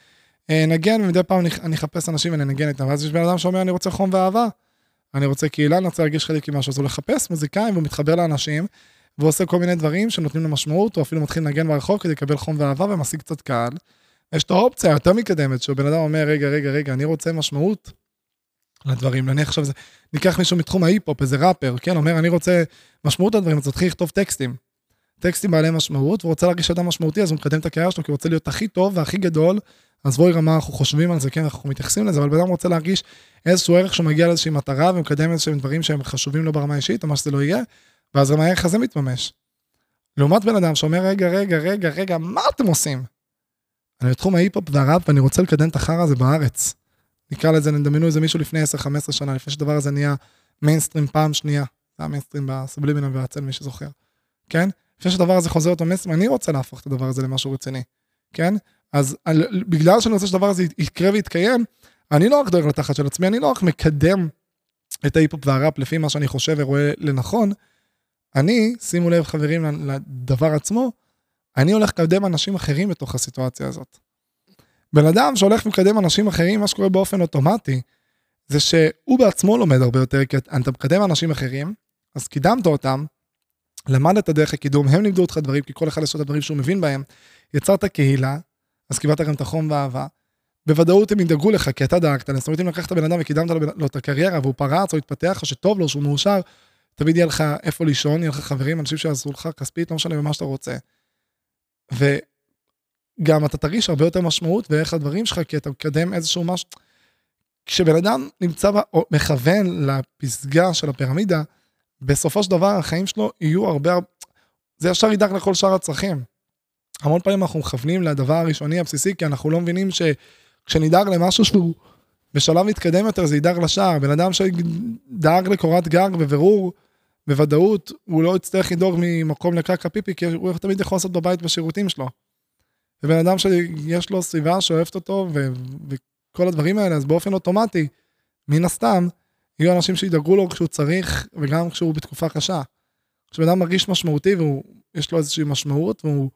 אנגן, ומדי פעם אני אחפש אנשים ואני אנגן איתם. ואז יש בן אדם שאומר, אני רוצה חום ואהבה, אני רוצה קהילה, אני רוצה להרגיש חלק ממשהו. אז הוא לחפש מוזיקאים, והוא מתחבר לאנשים, ועושה כל מיני דברים שנותנים לו משמעות, או אפילו מתחיל לנגן ברחוב כדי לקבל חום ואהבה ומשיג קצת קהל. יש את האופציה היותר מתקדמת, שבן אדם אומר, רגע, רגע, רגע, אני רוצה משמעות לדברים. נניח עכשיו, ניקח מישהו מתחום ההיפ-הופ, איזה ראפר, כן, אומר, אני רוצה משמעות לדברים, אז תתחיל לכתוב טקסטים. טקסטים בעלי משמעות, והוא רוצה להרגיש אדם משמעותי, אז הוא מקדם את הקריירה שלו, כי הוא רוצה להיות הכי טוב והכי גדול. אז באיזו רמה, אנחנו חושבים על זה, כן, אנחנו מתייחסים לזה, אבל בן אדם רוצה להרגיש איזשהו ערך שהוא מגיע לאיזושהי מטרה ומקדם איזשהם דברים שהם חשובים לו ברמה האישית, או מה שזה לא יהיה, ואז גם הערך הזה מתממש. לעומת בן אדם שאומר, רגע, רגע, רגע, רגע, מה אתם עושים? אני בתחום ההיפ-הופ והראפ ואני רוצה לקדם את החרא הזה בארץ. נקרא לזה, נדמיינו איזה מישהו לפני 10-15 שנה, לפני שהדבר הזה נהיה מיינסטרים פעם שנייה. זה היה מיינסטרים בסאבלימינל והצל, מי שזוכר. כן? לפני שהדבר הזה חוזר אותו מסר, אני רוצה להפוך את הדבר הזה למשהו רציני, כן? אז על, בגלל שאני רוצה שהדבר הזה יקרה ויתקיים, אני לא רק דואג לתחת של עצמי, אני לא רק מקדם את ההיפ-הופ והראפ לפי מה שאני חושב ורואה לנכון, אני, שימו לב חברים לדבר עצמו, אני הולך לקדם אנשים אחרים בתוך הסיטואציה הזאת. בן אדם שהולך לקדם אנשים אחרים, מה שקורה באופן אוטומטי, זה שהוא בעצמו לומד הרבה יותר, כי אתה מקדם אנשים אחרים, אז קידמת אותם, למדת דרך הקידום, הם לימדו אותך דברים, כי כל אחד יש את הדברים שהוא מבין בהם, יצרת קהילה, אז קיבלת גם את החום והאהבה. בוודאות הם ידאגו לך, כי אתה דאגת להם. זאת אומרת, אם לקחת בן אדם וקידמת לו את הקריירה, והוא פרץ או התפתח, או שטוב לו, שהוא מאושר, תמיד יהיה לך איפה לישון, יהיה לך חברים, אנשים שיעזרו לך כספית, לא משנה במה שאתה רוצה. וגם אתה תרגיש הרבה יותר משמעות ואיך הדברים שלך, כי אתה מקדם איזשהו משהו. כשבן אדם נמצא, או מכוון לפסגה של הפירמידה, בסופו של דבר החיים שלו יהיו הרבה, זה ישר ידאג לכל שאר הצרכים. המון פעמים אנחנו מכוונים לדבר הראשוני הבסיסי, כי אנחנו לא מבינים שכשנדאג למשהו שהוא בשלב מתקדם יותר, זה ידאג לשער. בן אדם שדאג לקורת גג בבירור, בוודאות, הוא לא יצטרך לדאוג ממקום לקרקע פיפי, כי הוא תמיד יכול לעשות בבית בשירותים שלו. ובן אדם שיש לו סביבה שאוהבת אותו, ו- וכל הדברים האלה, אז באופן אוטומטי, מן הסתם, יהיו אנשים שידאגו לו כשהוא צריך, וגם כשהוא בתקופה קשה. כשבן אדם מרגיש משמעותי ויש לו איזושהי משמעות, והוא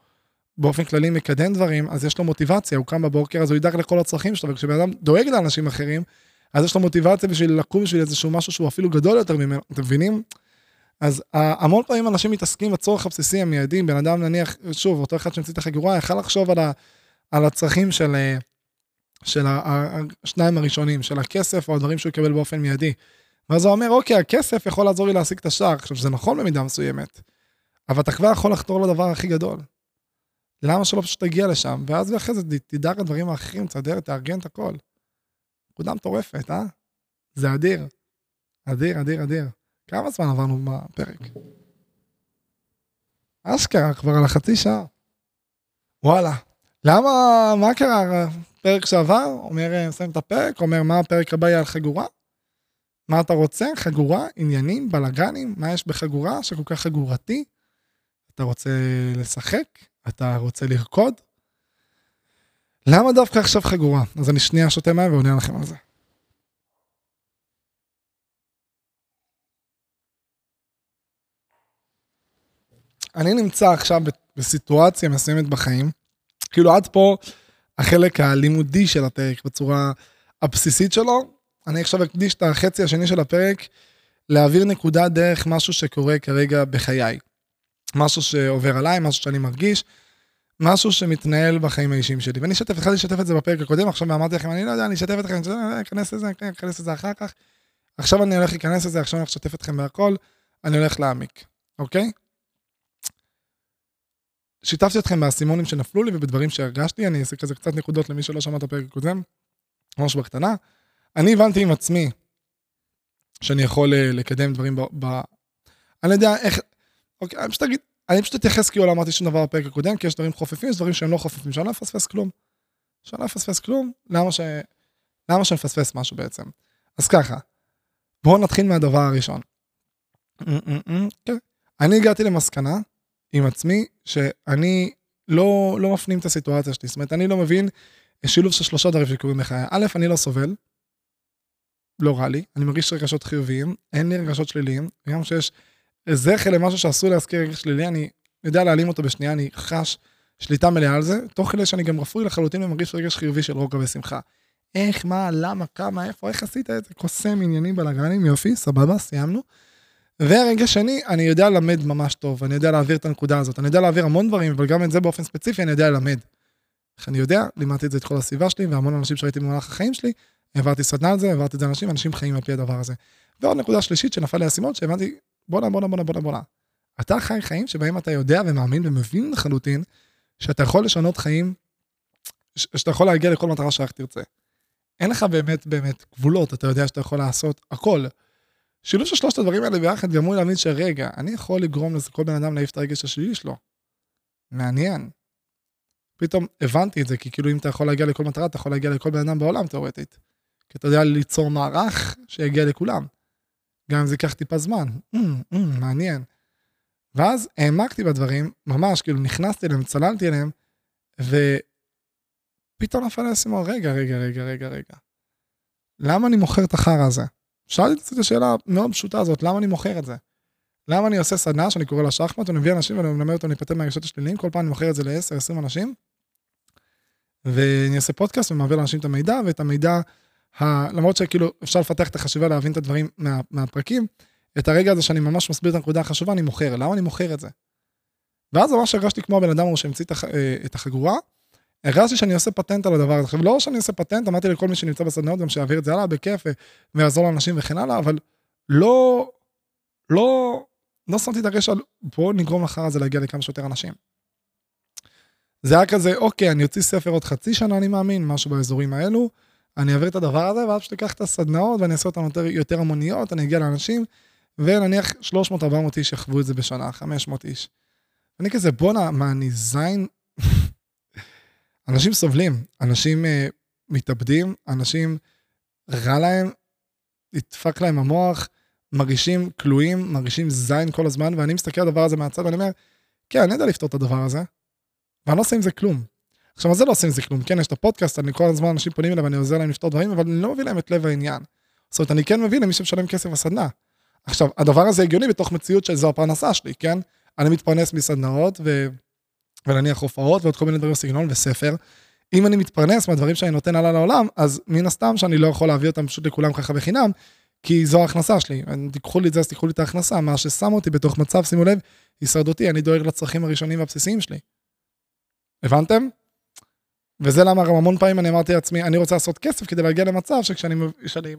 באופן כללי מקדם דברים, אז יש לו מוטיבציה, הוא קם בבוקר, אז הוא ידאג לכל הצרכים שלו, וכשבן אדם דואג לאנשים אחרים, אז יש לו מוטיבציה בשביל לקום בשביל איזשהו משהו שהוא אפילו גדול יותר ממנו, אתם מבינים? אז המון פעמים אנשים מתעסקים בצורך הבסיסי המיידי, בן אדם נניח, שוב, אותו אחד שהמציא את החגורה, יכל לחשוב על, ה, על הצרכים של, של השניים הראשונים, של הכסף או הדברים שהוא יקבל באופן מיידי. ואז הוא אומר, אוקיי, הכסף יכול לעזור לי להשיג את השער. עכשיו, זה נכון במידה מסוימת, אבל אתה כבר יכול לחתור לדבר הכי גדול. למה שלא פשוט תגיע לשם? ואז אחרי זה תדאג לדברים האחרים, תסדר, תארגן את הכל. נקודה מטורפת, אה? זה אדיר. אדיר, אדיר, אדיר. כמה זמן עברנו בפרק? אשכרה, כבר על החצי שעה. וואלה. למה, מה קרה? פרק שעבר, אומר, מסיים את הפרק, אומר, מה הפרק הבא יהיה על חגורה? מה אתה רוצה? חגורה, עניינים, בלאגנים, מה יש בחגורה שכל כך חגורתי? אתה רוצה לשחק? אתה רוצה לרקוד? למה דווקא עכשיו חגורה? אז אני שנייה שותה מים ועונה לכם על זה. אני נמצא עכשיו בסיטואציה מסוימת בחיים, כאילו עד פה החלק הלימודי של הפרק בצורה הבסיסית שלו, אני עכשיו אקדיש את החצי השני של הפרק להעביר נקודה דרך משהו שקורה כרגע בחיי. משהו שעובר עליי, משהו שאני מרגיש, משהו שמתנהל בחיים האישיים שלי. ואני אשתף, התחלתי לשתף את זה בפרק הקודם, עכשיו אמרתי לכם, אני לא יודע, אני אשתף אתכם, אני אכנס לזה, אני אכנס לזה אחר כך. עכשיו אני הולך להיכנס לזה, עכשיו אני הולך לשתף אתכם בהכל, אני הולך להעמיק, אוקיי? שיתפתי אתכם באסימונים שנפלו לי ובדברים שהרגשתי, אני אעשה כזה קצת נקודות למי שלא שמע את הפרק הקודם, ממש בקטנה. אני הבנתי עם עצמי שאני יכול אה, לקדם דברים ב... ב... אני יודע איך, אוקיי, אני פשוט אגיד, אני פשוט אתייחס כאילו לא אמרתי שום דבר בפרק הקודם, כי יש דברים חופפים, יש דברים שהם לא חופפים, שאני לא אפספס כלום. שאני לא אפספס כלום, למה ש... למה שנפספס משהו בעצם? אז ככה, בואו נתחיל מהדבר הראשון. כן. אני הגעתי למסקנה עם עצמי שאני לא, לא מפנים את הסיטואציה שלי, זאת אומרת, אני לא מבין שילוב של שלושה דברים שקורים בחיי. א', אני לא סובל, לא רע לי, אני מרגיש רגשות חיוביים, אין לי רגשות שליליים, וגם כשיש זכר למשהו שאסור להזכיר רגש שלילי, אני יודע להעלים אותו בשנייה, אני חש שליטה מלאה על זה, תוך כדי שאני גם רפוי לחלוטין ומרגיש רגש חיובי של רוגע ושמחה. איך, מה, למה, כמה, איפה, איך עשית את זה? קוסם עניינים בלאגנים, יופי, סבבה, סיימנו. והרגע שני, אני יודע ללמד ממש טוב, אני יודע להעביר את הנקודה הזאת, אני יודע להעביר המון דברים, אבל גם את זה באופן ספציפי אני יודע ללמד. איך אני יודע? לימדתי את זה את כל הסביבה שלי, והמון אנשים שראיתי במהלך החיים שלי, העברתי סדנה על זה, העברתי את זה לאנשים, אנשים חיים על פי הדבר הזה. ועוד נקודה שלישית שנפל לי האסימון, שהבנתי, בואנה, בואנה, בואנה, בואנה, בואנה. אתה חי חיים שבהם אתה יודע ומאמין ומבין לחלוטין שאתה יכול לשנות חיים, שאתה יכול להגיע לכל מטרה שרק תרצה. אין לך באמת באמת גבולות, אתה יודע שאתה יכול לעשות הכל. שילוב של שלושת הדברים האלה ביחד גרמו להבין שרגע, אני יכול לגרום לזה כל בן אדם להעיף את הרגש השלילי שלו. מעניין. פתאום הבנתי את זה, כי כאילו אם אתה יכול להגיע לכל מטרה, אתה יכול להגיע לכל בן אדם בעולם תאורטית. כי אתה יודע ליצור מערך שיגיע לכולם. גם אם זה ייקח טיפה זמן. Mm, mm, מעניין. ואז העמקתי בדברים, ממש, כאילו נכנסתי אליהם, צללתי אליהם, ופתאום נפל לי האסימון, רגע, רגע, רגע, רגע, רגע. למה אני מוכר את החרא הזה? שאלתי את השאלה המאוד פשוטה הזאת, למה אני מוכר את זה? למה אני עושה סדנה שאני קורא לה שחמט, אני מביא אנשים ואני מלמד אותם להיפטר מהרגשות השליליים, כל פעם אני מוכר את זה ל-10-20 אנשים, ואני אעשה פודקאסט ומעביר לאנשים את המידע, ואת המידע, ה... למרות שכאילו אפשר לפתח את החשיבה להבין את הדברים מה... מהפרקים, את הרגע הזה שאני ממש מסביר את הנקודה החשובה, אני מוכר. למה אני מוכר את זה? ואז ממש הרגשתי כמו הבן אדם שהמציא אה, את החגורה, הרגשתי שאני עושה פטנט על הדבר הזה. עכשיו, לא שאני עושה פטנט, אמרתי לכל מי שנמצא בסדנאות גם שיעביר את זה הלאה בכיף ויעזור לאנשים וכן הלאה, אבל לא, לא, לא שמתי את הרגש על בוא נגרום לחר הזה להגיע לכמה שיותר אנשים. זה היה כזה, אוקיי, אני אוציא ספר עוד חצי שנה, אני מאמין, משהו באזורים האלו, אני אעביר את הדבר הזה, ואז פשוט אקח את הסדנאות ואני אעשה אותן יותר, יותר המוניות, אני אגיע לאנשים, ונניח 300-400 איש יחוו את זה בשנה, 500 איש. אני כזה, בואנה, מה, אני זין? אנשים סובלים, אנשים uh, מתאבדים, אנשים רע להם, נדפק להם המוח, מרגישים כלואים, מרגישים זין כל הזמן, ואני מסתכל על הדבר הזה מהצד ואני אומר, כן, אני יודע לפתור את הדבר הזה, ואני לא עושה עם זה כלום. עכשיו, מה זה לא עושה עם זה כלום? כן, יש את הפודקאסט, אני כל הזמן, אנשים פונים אליי ואני עוזר להם לפתור דברים, אבל אני לא מביא להם את לב העניין. זאת אומרת, אני כן מבין למי שמשלם כסף בסדנה. עכשיו, הדבר הזה הגיוני בתוך מציאות שזו הפרנסה שלי, כן? אני מתפרנס מסדנאות, ו... ונניח הופעות ועוד כל מיני דברים בסגנון וספר. אם אני מתפרנס מהדברים שאני נותן הלאה לעולם, אז מן הסתם שאני לא יכול להביא אותם פשוט לכולם ככה בחינם, כי זו ההכנסה שלי. תיקחו לי את זה, אז תיקחו לי את ההכנסה. מה ששם אותי בתוך מצב, שימו לב, הישרדותי, אני דואג לצרכים הראשונים והבסיסיים שלי. הבנתם? וזה למה המון פעמים אני אמרתי לעצמי, אני רוצה לעשות כסף כדי להגיע למצב שכשאני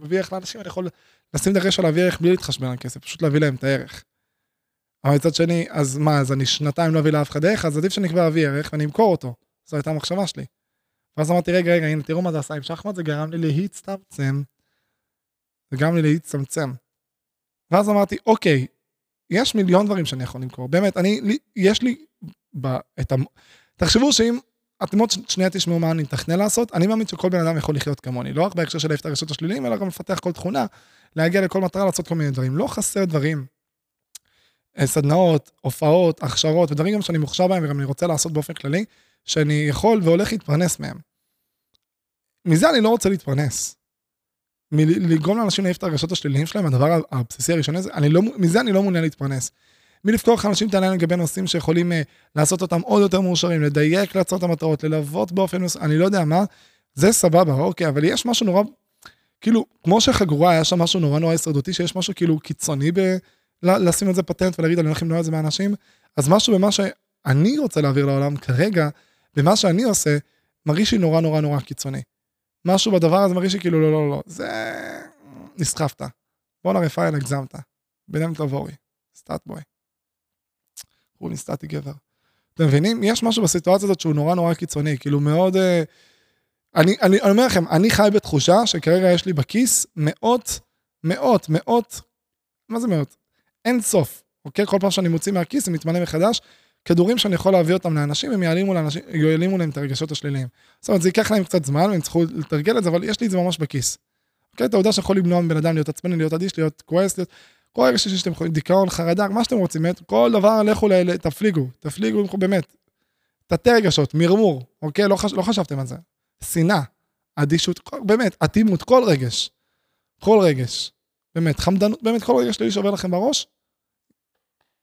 מביא ערך לאנשים, אני יכול לשים דגש על להביא ערך בלי להתחשבן על כסף, פשוט להביא להם את הערך. אבל מצד שני, אז מה, אז אני שנתיים לא אביא לאף אחד ערך, אז עדיף שאני כבר אביא ערך ואני אמכור אותו. זו הייתה המחשבה שלי. ואז אמרתי, רגע, רגע, הנה, תראו מה זה עשה עם שחמט, זה גרם לי להצטמצם. זה גרם לי להצטמצם. ואז אמרתי, אוקיי, יש מיליון דברים שאני יכול למכור. באמת, אני, לי, יש לי, ב, את ה... תחשבו שאם אתם עוד שנייה תשמעו מה אני מתכנן לעשות, אני מאמין שכל בן אדם יכול לחיות כמוני, לא רק בהקשר של להעיף את הרגשות השליליים, אלא גם לפתח כל תכונה, להגיע לכל מטרה, לעשות כל מיני דברים. לא חסר דברים. סדנאות, הופעות, הכשרות, ודברים גם שאני מוכשר בהם וגם אני רוצה לעשות באופן כללי, שאני יכול והולך להתפרנס מהם. מזה אני לא רוצה להתפרנס. לגרום לאנשים להעיף את הרגשות השליליים שלהם, הדבר הבסיסי הראשוני הזה, לא, מזה אני לא מעוניין להתפרנס. מלפתוח אנשים את העניין לגבי נושאים שיכולים uh, לעשות אותם עוד יותר מאושרים, לדייק לעצור את המטרות, ללוות באופן מסוים, אני לא יודע מה, זה סבבה, אוקיי, אבל יש משהו נורא, כאילו, כמו שחגורה היה שם משהו נורא נורא הישרדותי, שיש משהו כאילו קיצוני ב... לשים את זה פטנט ולהגיד אני הולך למנוע את זה מאנשים, אז משהו במה שאני רוצה להעביר לעולם כרגע, במה שאני עושה, מרגיש לי נורא נורא נורא קיצוני. משהו בדבר הזה מרגיש לי כאילו לא לא לא, זה... נסחפת. בואנה רפאל הגזמת. ביניהם תבורי. סטאט בוי. הוא נסטטי גבר. אתם מבינים? יש משהו בסיטואציה הזאת שהוא נורא נורא קיצוני, כאילו מאוד... אה, אני, אני, אני אומר לכם, אני חי בתחושה שכרגע יש לי בכיס מאות, מאות, מאות, מה זה מאות? אין סוף, אוקיי? כל פעם שאני מוציא מהכיס זה מתמלא מחדש, כדורים שאני יכול להביא אותם לאנשים, הם יעלימו, לאנשים, יעלימו להם את הרגשות השליליים. זאת אומרת, זה ייקח להם קצת זמן, הם יצטרכו לתרגל את זה, אבל יש לי את זה ממש בכיס. אוקיי? אתה יודע שיכול למנוע מבן אדם להיות עצבני, להיות אדיש, להיות כועס, להיות... כל רגע שאתם יכולים, דיכאון, חרדה, מה שאתם רוצים, כל דבר, לכו, ל... תפליגו, תפליגו, באמת. תתי רגשות, מרמור, אוקיי? לא, חש... לא חשבתם על זה. שנאה, אדישות, באמת, אטימות, כל רגש. כל רגש. באמת, חמדנות, באמת, כל רגש שלי שעובר לכם בראש,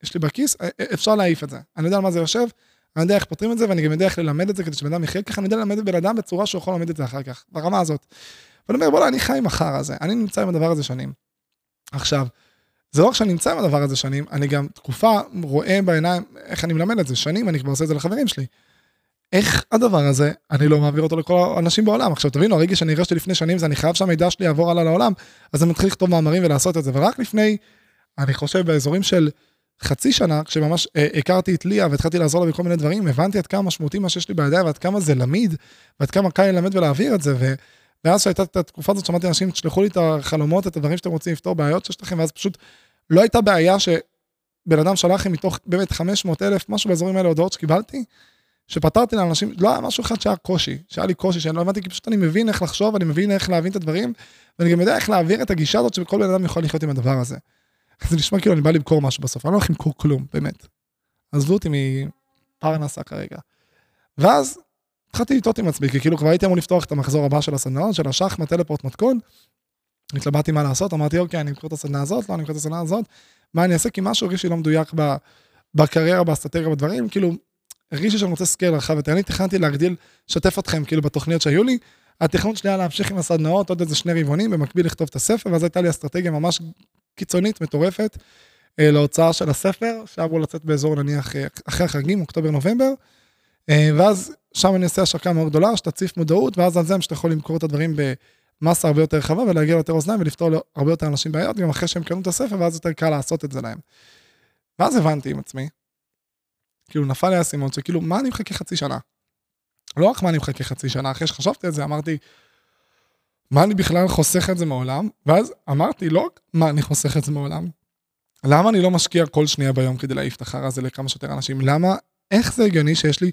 יש לי בכיס, אה, אה, אפשר להעיף את זה. אני יודע על מה זה יושב, אני יודע איך פותרים את זה, ואני גם יודע איך ללמד את זה כדי שבן אדם יחיה ככה, אני יודע ללמד בן אדם בצורה שהוא יכול ללמד את זה אחר כך, ברמה הזאת. ואני אומר, בוא'נה, אני חי עם החרא הזה, אני נמצא עם הדבר הזה שנים. עכשיו, זה לא רק שאני נמצא עם הדבר הזה שנים, אני גם תקופה רואה בעיניים איך אני מלמד את זה, שנים אני כבר עושה את זה לחברים שלי. איך הדבר הזה, אני לא מעביר אותו לכל האנשים בעולם. עכשיו תבינו, הרגע שאני הרגשתי לפני שנים זה אני חייב שהמידע שלי יעבור הלאה לעולם, אז אני מתחיל לכתוב מאמרים ולעשות את זה, ורק לפני, אני חושב באזורים של חצי שנה, כשממש אה, הכרתי את ליה והתחלתי לעזור לה בכל מיני דברים, הבנתי עד כמה משמעותי מה שיש לי בידיים ועד כמה זה למיד, ועד כמה קל ללמד ולהעביר את זה, ו... ואז שהייתה את התקופה הזאת, שמעתי אנשים, תשלחו לי את החלומות, את הדברים שאתם רוצים לפתור, בעיות שיש לכם, ואז פשוט לא הייתה בעיה שבן אדם שלח לי מתוך באמת 500 אלף, משהו באזורים האלה, הודעות שקיבלתי, שפתרתי לאנשים, לא היה משהו אחד שהיה קושי, שהיה לי קושי, שאני לא הבנתי, כי פשוט אני מבין איך לחשוב, אני מבין איך להבין את הדברים, ואני גם יודע איך להעביר את הגישה הזאת שכל בן אדם יכול לחיות עם הדבר הזה. זה נשמע כאילו אני בא למכור משהו בסוף, אני לא הולך למכור כלום, באמת. עזבו אותי מפרנסה כרגע. ואז התחלתי לתהות עם עצמי, כי כאילו כבר הייתי אמור לפתוח את המחזור הבא של הסדנאות, של השחמט, טלפורט, מתכון. התלבטתי מה לעשות, אמרתי אוקיי, אני אמכור את הסדנה הזאת, לא, אני אמכור את הסדנה הזאת, מה אני אעשה? כי משהו הרגיש לי לא מדויק בקריירה, באסטרטגיה, בדברים, כאילו, הרגיש לי שאני רוצה scale רחב יותר. אני תכננתי להגדיל, לשתף אתכם כאילו בתוכניות שהיו לי. התכנון שלי היה להמשיך עם הסדנאות עוד איזה שני רבעונים, במקביל לכתוב את הספר, ואז הייתה לי אסטרטגיה ממש קיצונית, מטורפת, אה, להוצאה של הספר, שהיה אמור לצאת באזור נניח אה, אחרי החגים, אוקטובר-נובמבר, אה, ואז שם אני אעשה השקה מאוד גדולה, שתציף מודעות, ואז על זה שאתה יכול למכור את הדברים במסה הרבה יותר רחבה ולהגיע ליותר אוזניים ולפתור להרבה יותר אנשים בעיות, גם אחרי שהם קנו את הספר, ואז יותר קל לעשות את זה להם. ואז הבנתי עם עצמי, כאילו נפל לי האסימון שכאילו, מה אני מחכה חצי שנה? לא רק מה אני מחכה חצי שנה, אחרי שחשבתי על זה, אמרתי, מה אני בכלל חוסך את זה מעולם? ואז אמרתי, לא רק מה אני חוסך את זה מעולם, למה אני לא משקיע כל שנייה ביום כדי להעיף את החרא הזה לכמה שיותר אנשים? למה, איך זה הגיוני שיש לי,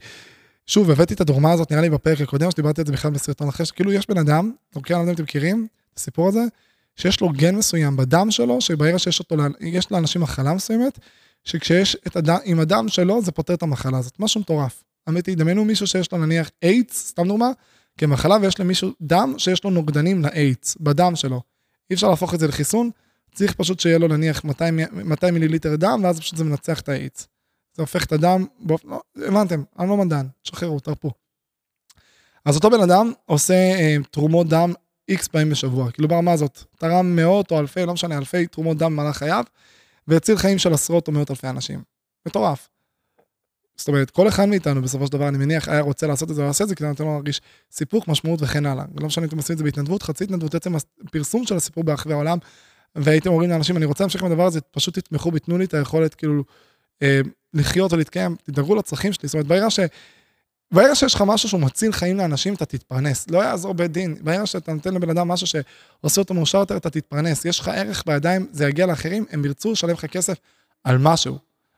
שוב, הבאתי את הדוגמה הזאת, נראה לי בפרק הקודם, שדיברתי על זה בכלל בסרטון אחר, שכאילו יש בן אדם, אוקיי, אני לא יודע אם אתם מכירים את הסיפור הזה, שיש לו גן מסוים בדם שלו, שברגע שיש אותו, יש לאנשים מחלה מסוימת, שכשיש את הדם, עם הדם שלו, זה פותר את המחלה הזאת, משהו מטורף. אמיתי, דמיינו מישהו שיש לו נניח איידס, סתם דוגמה, כמחלה ויש למישהו דם שיש לו נוגדנים לאיידס, בדם שלו. אי אפשר להפוך את זה לחיסון, צריך פשוט שיהיה לו נניח 200, 200 מיליליטר דם, ואז פשוט זה מנצח את האיידס. זה הופך את הדם, באופן, לא, הבנתם, אני לא מדען, תשחררו, תרפו. אז אותו בן אדם עושה אה, תרומות דם איקס פעמים בשבוע, כאילו ברמה הזאת, תרם מאות או אלפי, לא משנה, אלפי תרומות דם במהלך חייו, והציל חיים של עשרות או מאות אלפי אנשים. מטורף. זאת אומרת, כל אחד מאיתנו בסופו של דבר, אני מניח, היה רוצה לעשות את זה, לעשות את זה, כדי לתת לו להרגיש סיפוק, משמעות וכן הלאה. לא משנה אם אתם עושים את זה בהתנדבות, חצי התנדבות, עצם הפרסום של הסיפור ברחבי העולם, והייתם אומרים לאנשים, אני רוצה להמשיך עם הדבר הזה, פשוט תתמכו בי, תנו לי את היכולת כאילו אה, לחיות ולהתקיים, תדאגו לצרכים שלי. זאת אומרת, ברגע ש... ברגע שיש לך משהו שהוא מציל חיים לאנשים, אתה תתפרנס. לא יעזור בית דין. ברגע שאתה נותן לבן אדם משהו שעושה אותו מאושר יותר, אתה תתפרנס. יש לך ערך בידיים, זה יגיע לאחרים, הם ירצו לשלם לך כסף על משהו.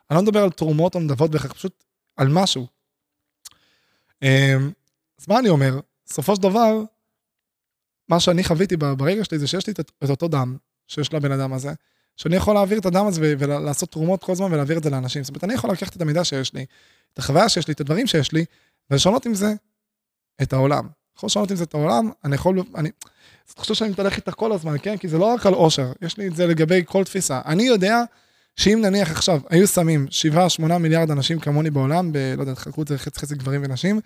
אני לא מדבר על תרומות או נדבות בכך, פשוט על משהו. אמ, אז מה אני אומר? בסופו של דבר, מה שאני חוויתי ברגע שלי זה שיש לי את אותו דם שיש לבן אדם הזה, שאני יכול להעביר את הדם הזה ולעשות תרומות כל הזמן ולהעביר את זה לאנשים. זאת אומרת, אני יכול לקחת את המידע שיש לי, את החוויה שיש לי, את הדברים שיש לי, ולשנות עם זה את העולם. יכול לשנות עם זה את העולם, אני יכול, אני, אתה חושב שאני מתהלך איתך כל הזמן, כן? כי זה לא רק על עושר, יש לי את זה לגבי כל תפיסה. אני יודע שאם נניח עכשיו היו שמים 7-8 מיליארד אנשים כמוני בעולם, ב... לא יודע, חלקו את זה חצי חצי גברים ונשים,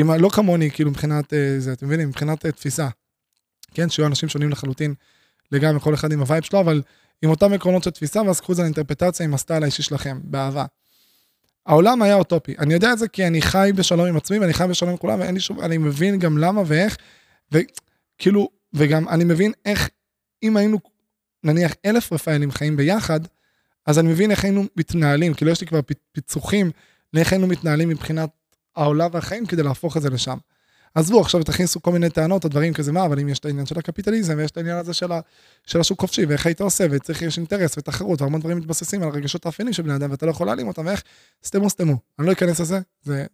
אם לא כמוני, כאילו מבחינת אה, זה, אתם מבינים? מבחינת אה, תפיסה. כן, שיהיו אנשים שונים לחלוטין לגמרי, כל אחד עם ה vibe שלו, אבל עם אותם עקרונות של תפיסה, ואז קחו את זה לאינטרפרטציה עם הסטייל האישי שלכם, באהבה. העולם היה אוטופי. אני יודע את זה כי אני חי בשלום עם עצמי, ואני חי בשלום עם כולם, ואין לי שום, אני מבין גם למה ואיך, וכאילו, וגם אני מבין איך, אם היינו, נניח, אלף רפאלים חיים ביחד, אז אני מבין איך היינו מתנהלים, כאילו יש לי כבר פיצוחים לאיך היינו מתנהלים מבחינת העולם והחיים כדי להפוך את זה לשם. עזבו, עכשיו תכניסו כל מיני טענות או דברים כזה, מה, אבל אם יש את העניין של הקפיטליזם, ויש את העניין הזה של, ה, של השוק חופשי, ואיך היית עושה, וצריך, יש אינטרס ותחרות, והרבה דברים מתבססים על הרגשות האפיינים של בני אדם, ואתה לא יכול להעלים אותם, ואיך, סתמו סתמו. אני לא אכנס לזה, זה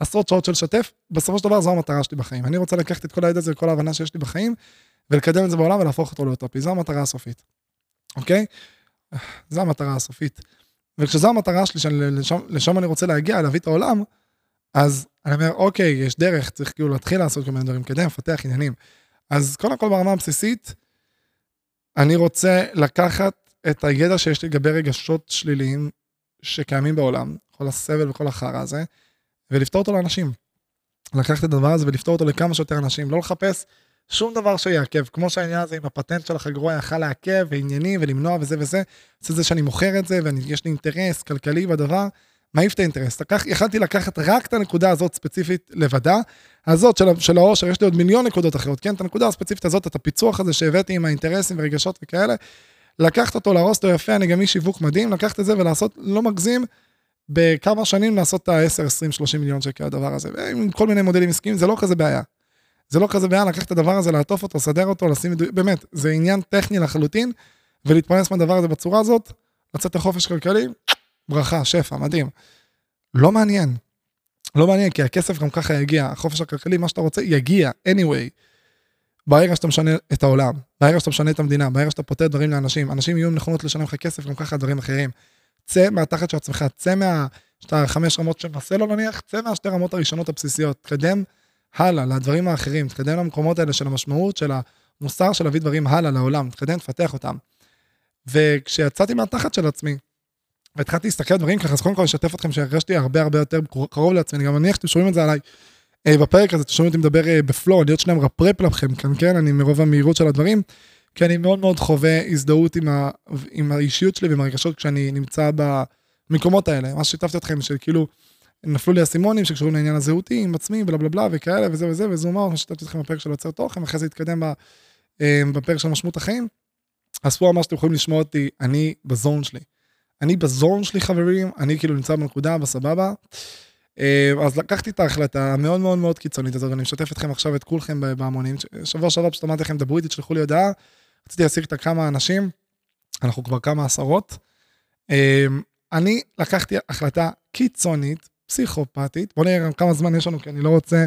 עשרות שעות של שתף, בסופו של דבר זו המטרה שלי בחיים. אני רוצה לקחת את כל הידע הזה וכל ההבנה שיש לי בחיים, ולקדם את זה בעולם ולהפוך אותו לאוטופי. זו המטרה הסופית, אוקיי? זו המטרה הסופית. וכשזו המטרה שלי, שלשם, לשם אני רוצה להגיע, להביא את העולם, אז אני אומר, אוקיי, יש דרך, צריך כאילו להתחיל לעשות כל מיני דברים, כדי לפתח עניינים. אז קודם כל ברמה הבסיסית, אני רוצה לקחת את הידע שיש לי לגבי רגשות שליליים שקיימים בעולם, כל הסבל וכל החרא הזה, ולפתור אותו לאנשים. לקחת את הדבר הזה ולפתור אותו לכמה שיותר אנשים, לא לחפש שום דבר שיעכב, כמו שהעניין הזה עם הפטנט של החגרוע יכל לעכב, וענייני, ולמנוע וזה וזה, זה זה שאני מוכר את זה, ויש לי אינטרס כלכלי בדבר, מעיף את האינטרס. לקח, יכלתי לקחת רק את הנקודה הזאת ספציפית לבדה, הזאת של, של העושר, יש לי עוד מיליון נקודות אחרות, כן? את הנקודה הספציפית הזאת, את הפיצוח הזה שהבאתי עם האינטרסים ורגשות וכאלה, לקחת אותו, להרוס אותו יפה, אני גם איש שיווק מדהים, לקחת את זה ולעשות, לא מגזים, בכמה שנים לעשות את ה-10, 20, 30 מיליון שקל הדבר הזה, עם כל מיני מודלים עסקיים, זה לא כזה בעיה. זה לא כזה בעיה לקחת את הדבר הזה, לעטוף אותו, לסדר אותו, לשים, באמת, זה עניין טכני לחלוטין, ולהתפרנס מהדבר הזה בצורה הזאת, לצאת לחופש כלכלי, ברכה, שפע, מדהים. לא מעניין. לא מעניין, כי הכסף גם ככה יגיע, החופש הכלכלי, מה שאתה רוצה, יגיע, anyway. ברגע שאתה משנה את העולם, ברגע שאתה משנה את המדינה, ברגע שאתה פותר דברים לאנשים, אנשים יהיו נכונות לשלם לך כסף, גם ככה דברים אחרים. צא מהתחת של עצמך, צא מה... שאתה חמש רמות של מסלו נניח, צא מהשתי רמות הראשונות הבסיסיות, תקדם הלאה לדברים האחרים, תקדם למקומות האלה של המשמעות, של המוסר של להביא דברים הלאה לעולם, תקדם, תפתח אותם. וכשיצאתי מהתחת של עצמי, והתחלתי להסתכל על דברים ככה, אז קודם כל אשתף אתכם שהרגשתי הרבה הרבה יותר קרוב לעצמי, אני גם מניח שאתם שומעים את זה עליי. אה, בפרק הזה, אתם שומעים אותי מדבר אה, בפלואו, אני עוד שניה מרפרפ לכם כאן, כן, אני מרוב המהירות של הדברים, כי אני מאוד מאוד חווה הזדהות עם, ה, עם האישיות שלי ועם הרגשות כשאני נמצא במקומות האלה. מה ששיתפתי אתכם, שכאילו, נפלו לי אסימונים שקשורים לעניין הזהותי עם עצמי, בלה בלה בלה וכאלה וזה וזה, וזה אומר, מה ששיתפתי אתכם בפרק של יוצר תוכן, אחרי זה התקדם אה, בפרק של משמעות החיים. אז פה ממש אתם יכולים לשמוע אותי, אני בזון שלי. אני בזון שלי חברים, אני כאילו נמצא בנקודה, בסבבה. אה, אז לקחתי את ההחלטה המאוד מאוד מאוד קיצונית הזאת, ואני משתף אתכם עכשיו את כולכם בהמונים. שבוע שעבר פשוט אמרתי לכם, דברו איתי, תשלחו לי הודעה. רציתי להשיג את הכמה אנשים, אנחנו כבר כמה עשרות. אה, אני לקחתי החלטה קיצונית, פסיכופתית. בואו נראה גם כמה זמן יש לנו, כי אני לא רוצה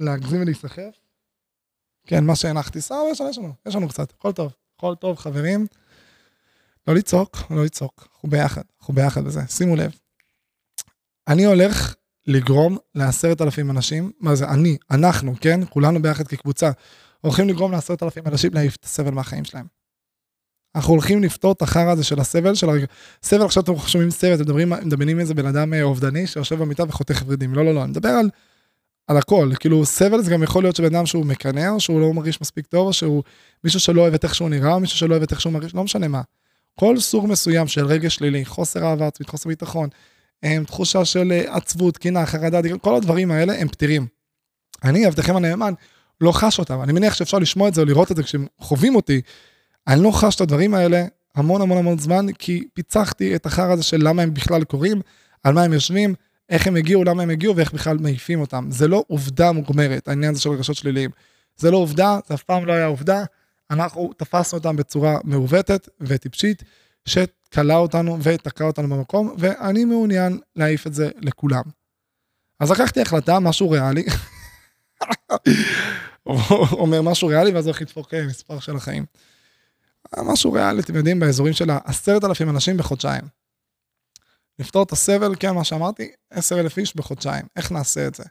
להגזים ולהיסחף. כן, מה שהנחתי, סבבה, יש לנו, יש לנו קצת, הכל טוב, הכל טוב, חברים. לא לצעוק, לא לצעוק, אנחנו ביחד, אנחנו ביחד בזה, שימו לב. אני הולך לגרום לעשרת אלפים אנשים, מה זה, אני, אנחנו, כן? כולנו ביחד כקבוצה, הולכים לגרום לעשרת אלפים אנשים להעיף את הסבל מהחיים שלהם. אנחנו הולכים לפתור את החרא הזה של הסבל, של הרגע. סבל, עכשיו אתם שומעים סבל, אתם מדברים, מדמיינים איזה בן אדם אה, אובדני שיושב במיטה וחותך ורידים. לא, לא, לא, אני מדבר על, על הכל. כאילו, סבל זה גם יכול להיות שבן אדם שהוא מקנא, שהוא לא מרגיש מספיק טוב, שהוא מישהו שלא אוהב את איך שהוא נראה, מישהו שלא אוהב את איך שהוא מרגיש, לא משנה מה. כל סוג מסוים של רגש שלילי, חוסר אהבה עצמית, חוסר ביטחון, הם, תחושה של אה, עצבות, קינה, חרדה, כל הדברים האלה הם פתירים. אני, עבדכם הנאמן, לא חש אותם. אני מניח שאפשר לשמוע את זה או לראות את זה כשהם חווים אותי. אני לא חש את הדברים האלה המון המון המון זמן, כי פיצחתי את החרא הזה של למה הם בכלל קורים, על מה הם יושבים, איך הם הגיעו, למה הם הגיעו ואיך בכלל מעיפים אותם. זה לא עובדה מוגמרת, העניין הזה של רגשות שליליים. זה לא עובדה, זה אף פעם לא היה עובדה. אנחנו תפסנו אותם בצורה מעוותת וטיפשית, שכלה אותנו ותקע אותנו במקום, ואני מעוניין להעיף את זה לכולם. אז לקחתי החלטה, משהו ריאלי. אומר משהו ריאלי ואז הולך לדפוק אה, מספר של החיים. משהו ריאלי, אתם יודעים, באזורים של העשרת אלפים אנשים בחודשיים. לפתור את הסבל, כן, מה שאמרתי, עשר אלף איש בחודשיים. איך נעשה את זה?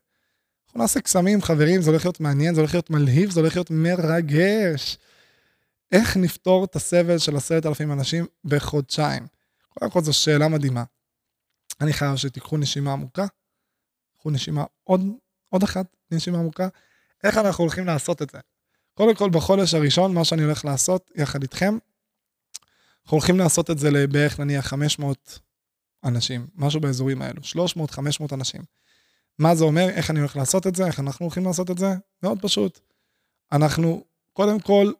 אנחנו נעשה קסמים, חברים, זה הולך להיות מעניין, זה הולך להיות מלהיב, זה הולך להיות מרגש. איך נפתור את הסבל של עשרת אלפים אנשים בחודשיים? קודם כל זו שאלה מדהימה. אני חייב שתיקחו נשימה עמוקה, קחו נשימה עוד, עוד אחת, נשימה עמוקה. איך אנחנו הולכים לעשות את זה? קודם כל, בחודש הראשון, מה שאני הולך לעשות יחד איתכם, אנחנו הולכים לעשות את זה לבערך נניח 500 אנשים, משהו באזורים האלו, 300-500 אנשים. מה זה אומר, איך אני הולך לעשות את זה, איך אנחנו הולכים לעשות את זה? מאוד פשוט. אנחנו, קודם כל,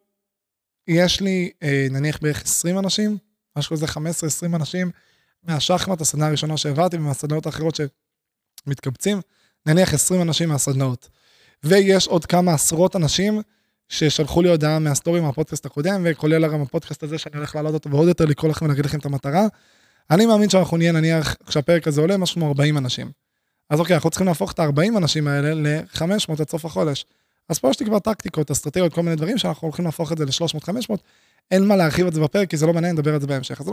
יש לי אה, נניח בערך 20 אנשים, משהו כזה 15-20 אנשים מהשחמט, הסדנה הראשונה שהעברתי, ומהסדנאות האחרות שמתקבצים, נניח 20 אנשים מהסדנאות. ויש עוד כמה עשרות אנשים ששלחו לי הודעה מהסטורי מהפודקאסט הקודם, וכולל גם הפודקאסט הזה שאני הולך להעלות אותו ועוד יותר לקרוא לכם ולהגיד לכם את המטרה. אני מאמין שאנחנו נהיה נניח, כשהפרק הזה עולה, משהו כמו 40 אנשים. אז אוקיי, אנחנו צריכים להפוך את ה-40 אנשים האלה ל-500 עד סוף החודש. אז פה יש לי כבר טקטיקות, אסטרטגיות, כל מיני דברים שאנחנו הולכים להפוך את זה ל-300-500. אין מה להרחיב את זה בפרק, כי זה לא מעניין, נדבר על זה בהמשך. אז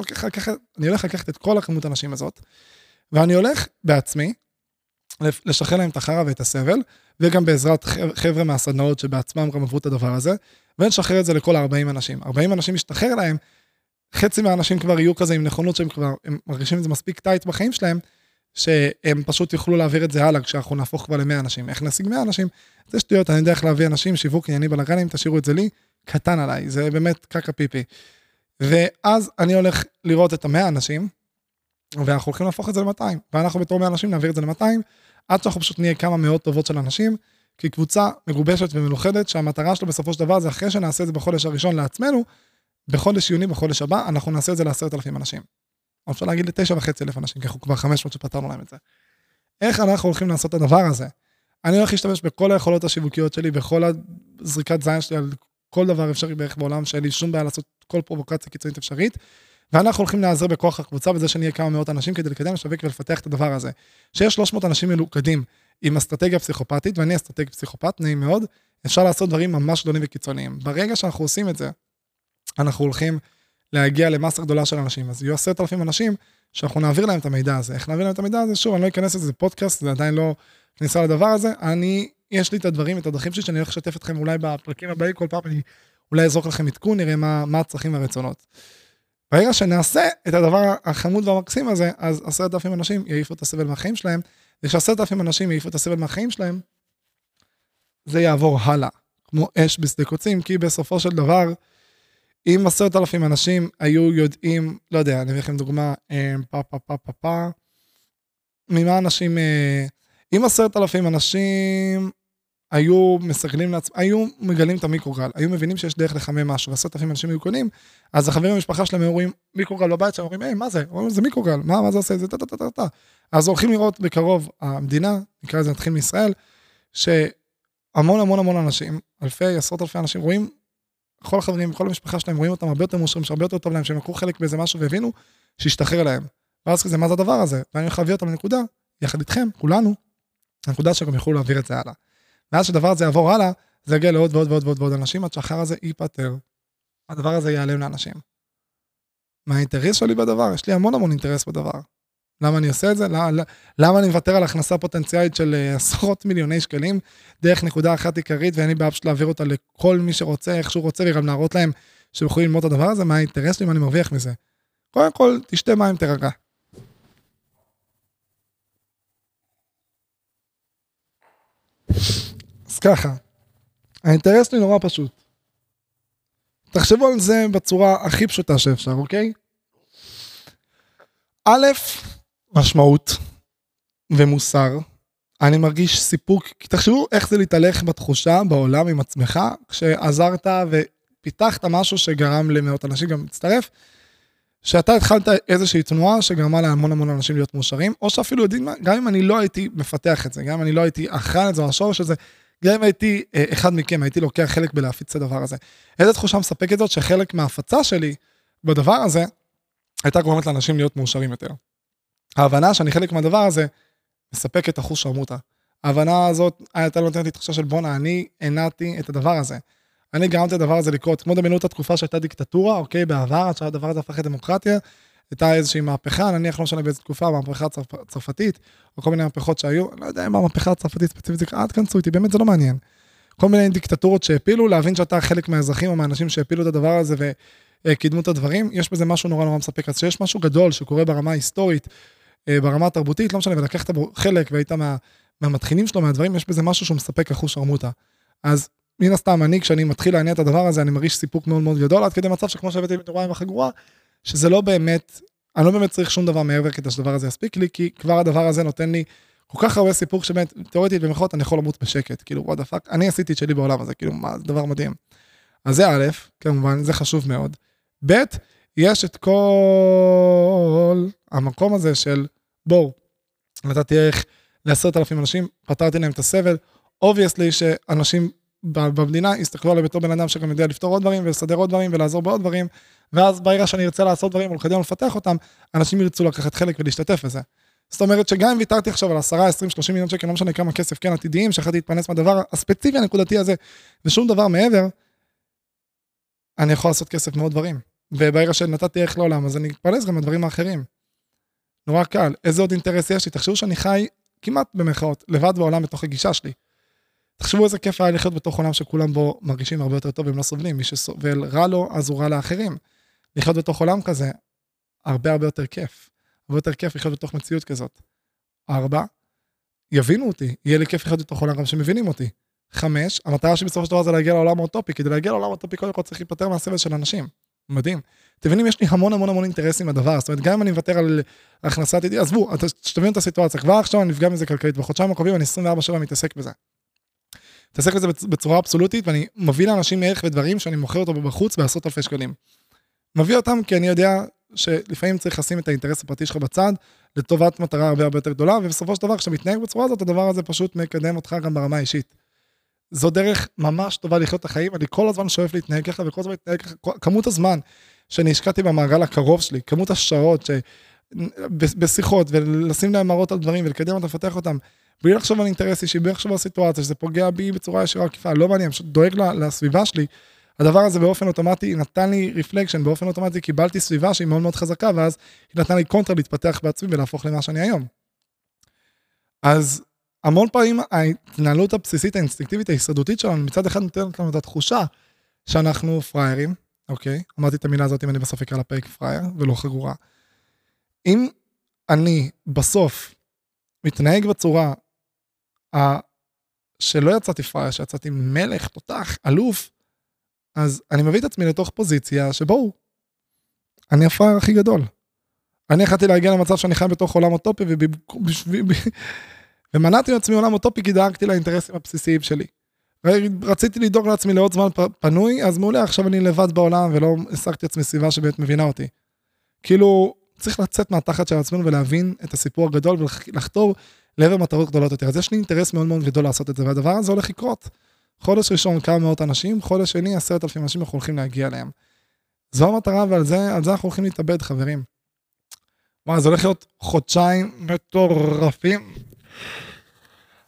אני הולך לקחת את כל הכמות האנשים הזאת, ואני הולך בעצמי לשחרר להם את החרא ואת הסבל, וגם בעזרת חבר'ה מהסדנאות שבעצמם גם עברו את הדבר הזה, ונשחרר את זה לכל ה-40 אנשים. 40 אנשים משתחרר להם, חצי מהאנשים כבר יהיו כזה עם נכונות שהם כבר, הם מרגישים את זה מספיק טייט בחיים שלהם, שהם פשוט יוכלו להעביר את זה הלאה כשאנחנו נהפוך כבר ל-100 אנשים. איך נשיג 100 אנשים? זה שטויות, אני יודע איך להביא אנשים, שיווק ענייני בלאגנים, תשאירו את זה לי, קטן עליי, זה באמת קקה פיפי. ואז אני הולך לראות את ה-100 אנשים, ואנחנו הולכים להפוך את זה ל-200, ואנחנו בתור 100 אנשים נעביר את זה ל-200, עד שאנחנו פשוט נהיה כמה מאות טובות של אנשים, כי קבוצה מגובשת ומלוכדת, שהמטרה שלו בסופו של דבר זה אחרי שנעשה את זה בחודש הראשון לעצמנו, בחודש יוני, בחודש הבא, אנחנו נעשה את זה לעשרת אלפים אנשים. או אפשר להגיד לתשע וחצי אלף אנשים, כי אנחנו כבר 500 שפתרנו להם את זה. איך אנחנו הולכים לעשות את הדבר הזה? אני הולך להשתמש בכל היכולות השיווקיות שלי, בכל הזריקת זין שלי על כל דבר אפשרי בערך בעולם, שאין לי שום בעיה לעשות כל פרובוקציה קיצונית אפשרית. ואנחנו הולכים להיעזר בכוח הקבוצה בזה שנהיה כמה מאות אנשים כדי לקדם, לשווק ולפתח את הדבר הזה. שיש 300 אנשים מלוכדים עם אסטרטגיה פסיכופתית, ואני אסטרטג פסיכופת, נעים מאוד, אפשר לעשות דברים ממש גדולים וקיצוניים. ברגע שאנחנו עושים את זה, אנחנו הולכים להגיע למסה גדולה של אנשים. אז יהיו עשרת אלפים אנשים שאנחנו נעביר להם את המידע הזה. איך נעביר להם את המידע הזה? שוב, אני לא אכנס לזה, זה פודקאסט, זה עדיין לא כניסה לדבר הזה. אני, יש לי את הדברים, את הדרכים שלי, שאני הולך לשתף אתכם אולי בפרקים הבאים, כל פעם אני אולי אזרוק לכם עדכון, נראה מה, מה הצרכים והרצונות. ברגע שנעשה את הדבר החמוד והמקסים הזה, אז עשרת אלפים אנשים יעיפו את הסבל מהחיים שלהם, וכשעשרת אלפים אנשים יעיפו את הסבל מהחיים שלהם, זה יעבור הלאה, כמו אש בשדה קוצים, כי בסופו של דבר, אם עשרת אלפים אנשים היו יודעים, לא יודע, אני אביא לכם דוגמה, אה, פה פה פה פה פה, ממה אנשים, אה, אם עשרת אלפים אנשים היו מסגלים לעצמם, היו מגלים את המיקרוגל, היו מבינים שיש דרך לחמם משהו, ועשרת אלפים אנשים היו קונים, אז החברים במשפחה שלהם היו רואים מיקרוגל בבית שלהם, אומרים, היי, מה זה? אומרים, זה מיקרוגל, מה, מה זה עושה? זה טה טה טה טה טה. אז הולכים לראות בקרוב, המדינה, נקרא לזה נתחיל מישראל, שהמון המון המון אנשים, אלפי, עשרות אלפי אנשים רואים, כל החברים, כל המשפחה שלהם רואים אותם הרבה יותר מאושרים, שהרבה יותר טוב להם, שהם לקחו חלק באיזה משהו והבינו שהשתחרר להם. ואז כזה, מה זה הדבר הזה? ואני הולך להביא אותם לנקודה, יחד איתכם, כולנו, הנקודה שגם יוכלו להעביר את זה הלאה. ואז שהדבר הזה יעבור הלאה, זה יגיע לעוד ועוד ועוד ועוד ועוד אנשים, עד שהחר הזה ייפטר. הדבר הזה ייעלם לאנשים. מה האינטרס שלי בדבר? יש לי המון המון אינטרס בדבר. למה אני עושה את זה? למה, למה אני מוותר על הכנסה פוטנציאלית של אה, עשרות מיליוני שקלים דרך נקודה אחת עיקרית ואין לי בעיה פשוט להעביר אותה לכל מי שרוצה, איך שהוא רוצה, וגם להראות להם שהם יכולים ללמוד את הדבר הזה, מה האינטרס שלי, מה אני מרוויח מזה. קודם כל, תשתה מים, תירגע. אז ככה, האינטרס שלי נורא פשוט. תחשבו על זה בצורה הכי פשוטה שאפשר, אוקיי? א', משמעות ומוסר. אני מרגיש סיפוק, כי תחשבו איך זה להתהלך בתחושה בעולם עם עצמך, כשעזרת ופיתחת משהו שגרם למאות אנשים גם להצטרף, שאתה התחלת איזושהי תנועה שגרמה להמון המון אנשים להיות מאושרים, או שאפילו יודעים מה, גם אם אני לא הייתי מפתח את זה, גם אם אני לא הייתי אחראי על זה או השורש הזה, גם אם הייתי אה, אחד מכם, הייתי לוקח חלק בלהפיץ את הדבר הזה. איזה תחושה מספקת זאת שחלק מההפצה שלי בדבר הזה, הייתה גורמת לאנשים להיות מאושרים יותר. ההבנה שאני חלק מהדבר הזה, מספקת אחוז שרמוטה. ההבנה הזאת הייתה נותנת לי תחושה של בואנה, אני הנעתי את הדבר הזה. אני גרמתי לדבר הזה לקרות, כמו דמיינו את התקופה שהייתה דיקטטורה, אוקיי, בעבר, עד שהדבר הזה הפך לדמוקרטיה, הייתה איזושהי מהפכה, נניח לא משנה באיזה תקופה, מהפכה צרפ, צרפתית, או כל מיני מהפכות שהיו, לא יודע אם המהפכה הצרפתית ספציפית, אל תכנסו איתי, באמת זה לא מעניין. כל מיני דיקטטורות שהפילו, להבין שאתה חלק מהאזרחים או מהאנשים שהפילו את הדבר הזה וקידמו את הדברים, יש בזה משהו נורא נורא מספק. אז שיש משהו גדול שקורה ברמה ההיסטורית, ברמה התרבותית, לא משנה, ולקחת בו חלק והיית מה, מהמתחילים שלו, מהדברים, יש בזה משהו שהוא מספק אחוז שרמוטה. אז מן הסתם, אני, כשאני מתחיל להניע את הדבר הזה, אני מרגיש סיפוק מאוד מאוד גדול, עד כדי מצב שכמו שהבאתי בתורה עם החגורה, שזה לא באמת, אני לא באמת צריך שום דבר מעבר כדי שהדבר הזה יספיק לי, כי כבר הדבר הזה נותן לי כל כך הרבה סיפוק שבאמת, תאורטית במחאות אני יכול למות בשקט, כאילו, what the fuck, אני עשיתי את שלי בעולם הזה, כאילו, מה, זה דבר מדהים. אז זה א', כמובן, זה חשוב מאוד. ב', יש את כל המקום הזה של, בואו, נתתי ערך לעשרת אלפים אנשים, פתרתי להם את הסבל, obviously שאנשים במדינה יסתכלו עליי בתור בן אדם שגם יודע לפתור עוד דברים ולסדר עוד דברים ולעזור בעוד דברים, ואז ברגע שאני ארצה לעשות דברים ולקדם ולפתח אותם, אנשים ירצו לקחת חלק ולהשתתף בזה. זאת אומרת שגם אם ויתרתי עכשיו על 10, 20, 30 מיליון שקל, לא משנה כמה כסף, כן, עתידיים, שיכולתי להתפרנס מהדבר הספציפי הנקודתי הזה, ושום דבר מעבר, אני יכול לעשות כסף מעוד דברים. וברגע שנתתי ערך לעולם, אז אני אתפרנס גם מהדברים האחרים. נורא קל. איזה עוד אינטרס יש לי? תחשבו שאני חי כמעט במרכאות, לבד בעולם בתוך הגישה שלי. תחשבו איזה כיף היה לחיות בתוך עולם שכולם בו מרגישים הרבה יותר טוב והם לא סובלים. מי שסובל רע לו, אז הוא רע לאחרים. לחיות בתוך עולם כזה, הרבה הרבה יותר כיף. הרבה יותר כיף לחיות בתוך מציאות כזאת. ארבע, יבינו אותי, יהיה לי כיף לחיות בתוך עולם גם שמבינים אותי. חמש, המטרה שבסופו של דבר זה להגיע לעולם האוטופי, כדי להגיע לעולם האוטופי קודם כל צריך להיפטר מהסבל של אנשים. מדהים. אתם מבינים, יש לי המון המון המון אינטרסים בדבר, זאת אומרת, גם אם אני מוותר על הכנסת ידי, עזבו, שתבינו את הסיטואציה, כבר עכשיו אני נפגע מזה כלכלית, בחודשיים הקרובים אני 24/7 מתעסק בזה. מתעסק בזה בצורה אבסולוטית, ואני מביא לאנשים ערך ודברים שאני מוכר אותו בחוץ בעשרות אלפי שקלים. מביא אותם כי אני יודע שלפעמים צריך לשים את האינטרס הפרטי שלך בצד, לטובת מטרה הרבה הרבה יותר גדולה, ובסופו של דבר, כשאתה מתנהג בצורה הזאת, הדבר הזה פשוט מקדם אותך גם ברמה האישית. זו דרך ממש טובה לחיות את החיים, אני כל הזמן שואף להתנהג ככה, וכל הזמן להתנהג ככה, כמות הזמן שאני השקעתי במעגל הקרוב שלי, כמות השעות ש... בשיחות, ולשים להם מראות על דברים, ולקדם אותם, לפתח אותם, בלי לחשוב על אינטרס אישי, בלי לחשוב על סיטואציה, שזה פוגע בי בצורה ישירה עקיפה, לא מעניין, פשוט דואג לסביבה שלי. הדבר הזה באופן אוטומטי נתן לי reflection, באופן אוטומטי קיבלתי סביבה שהיא מאוד מאוד חזקה, ואז היא נתנה לי קונטרה להתפתח בעצמי ולהפוך למה שאני היום. אז המון פעמים ההתנהלות הבסיסית האינסטינקטיבית ההישרדותית שלנו מצד אחד נותנת לנו את התחושה שאנחנו פראיירים, אוקיי? אמרתי את המילה הזאת אם אני בסוף אקרא לפרק פראייר ולא חגורה. אם אני בסוף מתנהג בצורה שלא יצאתי פראייר, שיצאתי מלך, תותח, אלוף, אז אני מביא את עצמי לתוך פוזיציה שבואו, אני הפראייר הכי גדול. אני יכלתי להגיע למצב שאני חי בתוך עולם אוטופי ומנעתי לעצמי עולם אוטופי כי דאגתי לאינטרסים הבסיסיים שלי. רציתי לדאוג לעצמי לעוד זמן פנוי, אז מעולה, עכשיו אני לבד בעולם ולא השגתי עצמי סביבה שבאמת מבינה אותי. כאילו, צריך לצאת מהתחת של עצמנו ולהבין את הסיפור הגדול ולחתור לעבר מטרות גדולות יותר. אז יש לי אינטרס מאוד מאוד גדול לעשות את זה, והדבר הזה הולך לקרות. חודש ראשון כמה מאות אנשים, חודש שני עשרת אלפים אנשים אנחנו הולכים להגיע אליהם. זו המטרה ועל זה, זה אנחנו הולכים להתאבד, חברים. וואי, זה הולך להיות חודשיים מטורפים.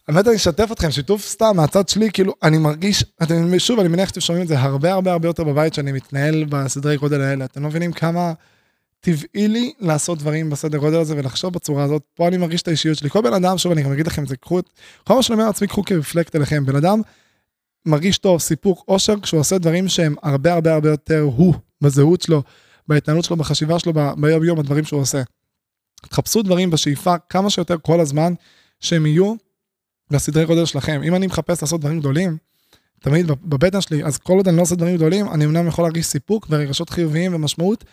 האמת אני אשתף אתכם, שיתוף סתם מהצד שלי, כאילו, אני מרגיש, אתם, שוב, אני מניח שאתם שומעים את זה הרבה הרבה הרבה יותר בבית שאני מתנהל בסדרי גודל האלה. אתם לא מבינים כמה טבעי לי לעשות דברים בסדר גודל הזה ולחשוב בצורה הזאת, פה אני מרגיש את האישיות שלי. כל בן אדם, שוב אני גם אגיד לכם את זה, קחו את, כל מה שאני אומר לעצמי, קחו כרפלקט אליכם. בן אדם מרגיש טוב, סיפוק, אושר, כשהוא עושה דברים שהם הרבה הרבה הרבה יותר הוא, בזהות שלו, בהתנהלות שלו, בחשיבה שלו, ביום יום, הדברים שהוא עושה. תחפשו דברים בשאיפה כמה שיותר כל הזמן, שהם יהיו בסדרי גודל שלכם. אם אני מחפש לעשות דברים גדולים, תמיד בבטן שלי, אז כל עוד אני לא עושה דברים גדולים, אני אמנם יכול להרגיש סיפוק ורגשות חיוביים ומשמעות,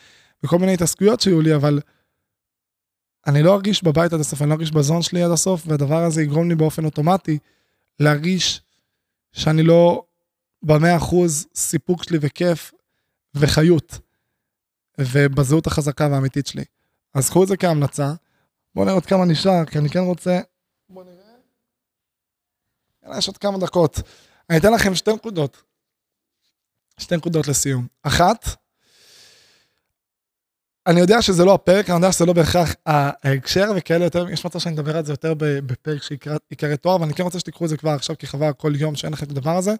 וכל מיני התעסקויות שיהיו לי, אבל אני לא ארגיש בבית עד הסוף, אני לא ארגיש בזון שלי עד הסוף, והדבר הזה יגרום לי באופן אוטומטי להרגיש שאני לא במאה אחוז סיפוק שלי וכיף וחיות, ובזהות החזקה והאמיתית שלי. אז קחו את זה כהמלצה. בואו נראה עוד כמה נשאר, כי אני כן רוצה... בואו נראה. יאללה, יש עוד כמה דקות. אני אתן לכם שתי נקודות. שתי נקודות לסיום. אחת, אני יודע שזה לא הפרק, אני יודע שזה לא בהכרח ההקשר וכאלה יותר, יש מצב שאני אדבר על זה יותר בפרק שיקרא תואר, אבל אני כן רוצה שתיקחו את זה כבר עכשיו כחווה כל יום שאין לכם את הדבר הזה.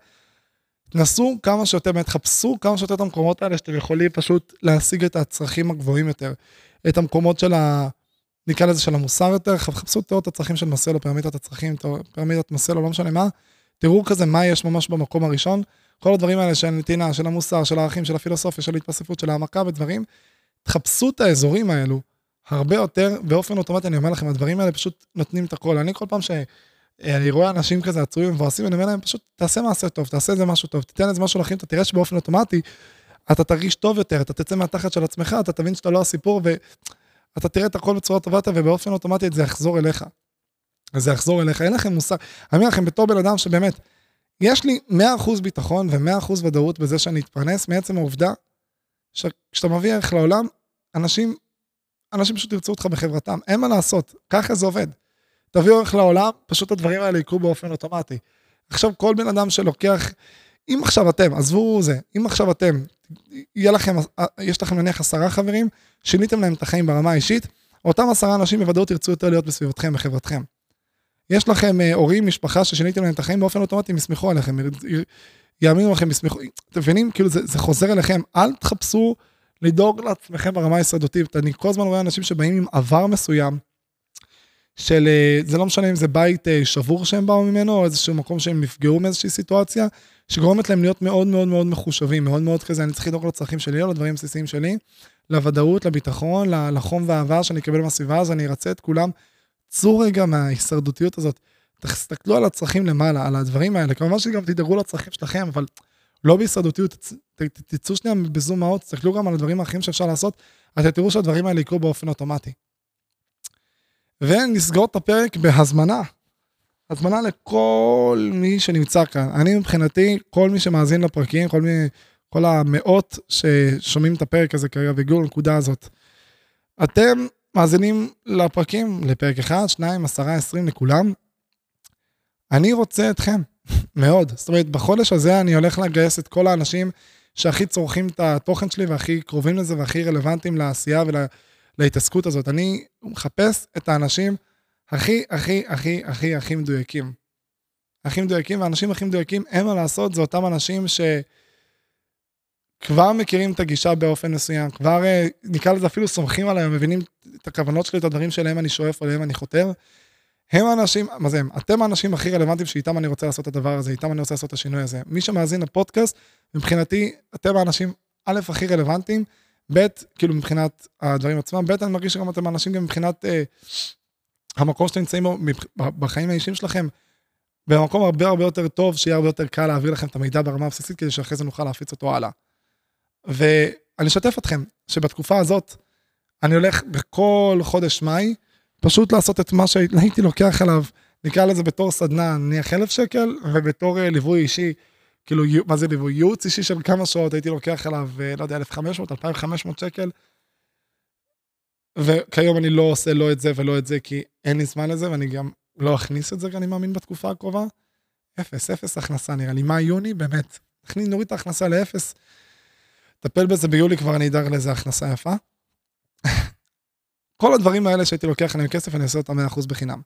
תנסו כמה שיותר, באמת חפשו כמה שיותר את המקומות האלה שאתם יכולים פשוט להשיג את הצרכים הגבוהים יותר. את המקומות של ה... נקרא לזה של המוסר יותר, חפשו תיאוריות הצרכים של מסלו, פירמידת הצרכים, פירמידת מסלו, לא משנה מה. תראו כזה מה יש ממש במקום הראשון. כל הדברים האלה של נתינה, של המוסר, של הערכים, של הפילוסופיה, של התפספות, של העמקה ודברים. תחפשו את האזורים האלו הרבה יותר, באופן אוטומטי, אני אומר לכם, הדברים האלה פשוט נותנים את הכל. אני כל פעם שאני רואה אנשים כזה עצובים ומבואסים, אני אומר להם, פשוט תעשה מעשה טוב, תעשה איזה משהו טוב, תיתן איזה משהו לאחים, אתה תראה שבאופן אוטומטי, אתה תרגיש טוב יותר, אתה תצא מהתחת של עצמך, אתה תבין שאתה לא הסיפור, ואתה תראה את הכל בצורה טובה ובאופן אוטומטי זה יחזור אליך. זה יחזור אליך, אין לכם מושג. אני אומר לכם, בתור בן אדם שבאמת, יש לי 100% ביטחון ו-100% ודאות בזה שאני אתפרנס מעצם העובדה שכשאתה מביא ערך לעולם, אנשים, אנשים פשוט ירצו אותך בחברתם, אין מה לעשות, ככה זה עובד. תביאו ערך לעולם, פשוט הדברים האלה יקרו באופן אוטומטי. עכשיו כל בן אדם שלוקח, אם עכשיו אתם, עזבו זה, אם עכשיו אתם, יהיה לכם, יש לכם נניח עשרה חברים, שיניתם להם את החיים ברמה האישית, אותם עשרה אנשים בוודאות ירצו יותר להיות בסביבתכם, בחברתכם. יש לכם אה, הורים, משפחה ששיניתם להם את החיים באופן אוטומטי, הם יסמכו עליכם, יאמינו לכם, יסמכו, אתם מבינים? כאילו זה, זה חוזר אליכם, אל תחפשו לדאוג לעצמכם ברמה היסודותית. אני כל הזמן רואה אנשים שבאים עם עבר מסוים, של, אה, זה לא משנה אם זה בית אה, שבור שהם באו ממנו, או איזשהו מקום שהם נפגעו מאיזושהי סיטואציה, שגורמת להם להיות מאוד מאוד מאוד מחושבים, מאוד מאוד כזה, אני צריך לדאוג לצרכים שלי, או לדברים הבסיסיים שלי, לוודאות, לביטחון, לחום והאהבה שאני אקבל מהסביבה, אז אני ארצה את כולם. צאו רגע מההישרדותיות הזאת, תסתכלו על הצרכים למעלה, על הדברים האלה, כמובן שגם תדאגו לצרכים שלכם, אבל לא בהישרדותיות, תצאו שנייה בזום מאוד, תסתכלו גם על הדברים האחרים שאפשר לעשות, אתם תראו שהדברים האלה יקרו באופן אוטומטי. ונסגור את הפרק בהזמנה. הזמנה לכל מי שנמצא כאן. אני מבחינתי, כל מי שמאזין לפרקים, כל, מי, כל המאות ששומעים את הפרק הזה כרגע והגיעו לנקודה הזאת, אתם מאזינים לפרקים, לפרק 1, 2, 10, 20, לכולם. אני רוצה אתכם, מאוד. זאת אומרת, בחודש הזה אני הולך לגייס את כל האנשים שהכי צורכים את התוכן שלי והכי קרובים לזה והכי רלוונטיים לעשייה ולהתעסקות הזאת. אני מחפש את האנשים הכי, הכי, הכי, הכי, הכי מדויקים. הכי מדויקים, והאנשים הכי מדויקים, אין מה לעשות, זה אותם אנשים שכבר מכירים את הגישה באופן מסוים, כבר אה, נקרא לזה אפילו סומכים עליהם, מבינים את הכוונות שלי, את הדברים שלהם אני שואף, עליהם אני חותר. הם האנשים, מה זה הם? אתם האנשים הכי רלוונטיים שאיתם אני רוצה לעשות את הדבר הזה, איתם אני רוצה לעשות את השינוי הזה. מי שמאזין לפודקאסט, מבחינתי, אתם האנשים, א', הכי רלוונטיים, ב', כאילו מבחינת הדברים עצמם, ב', אני מרגיש שגם אתם האנשים גם מבחינת אה, המקום שאתם נמצאים בו, בחיים האישיים שלכם, במקום הרבה הרבה יותר טוב, שיהיה הרבה יותר קל להעביר לכם את המידע ברמה הבסיסית, כדי שאחרי זה נוכל להפיץ אותו הלאה. ואני אשתף אתכם, שבתקופה הזאת, אני הולך בכל חודש מאי, פשוט לעשות את מה שהייתי לוקח עליו, נקרא לזה בתור סדנה, נניח אלף שקל, ובתור אה, ליווי אישי, כאילו, מה זה ליווי? ייעוץ אישי של כמה שעות הייתי לוקח עליו, אה, לא יודע, 1,500, 2,500 שקל. וכיום אני לא עושה לא את זה ולא את זה, כי אין לי זמן לזה, ואני גם לא אכניס את זה, אני מאמין, בתקופה הקרובה. אפס, אפס הכנסה נראה לי. מאי-יוני, באמת. נוריד את ההכנסה לאפס. טפל בזה ביולי, כבר אני אדאג לאיזה הכנסה יפה. כל הדברים האלה שהייתי לוקח עליהם כסף, אני אעשה אותם 100% בחינם.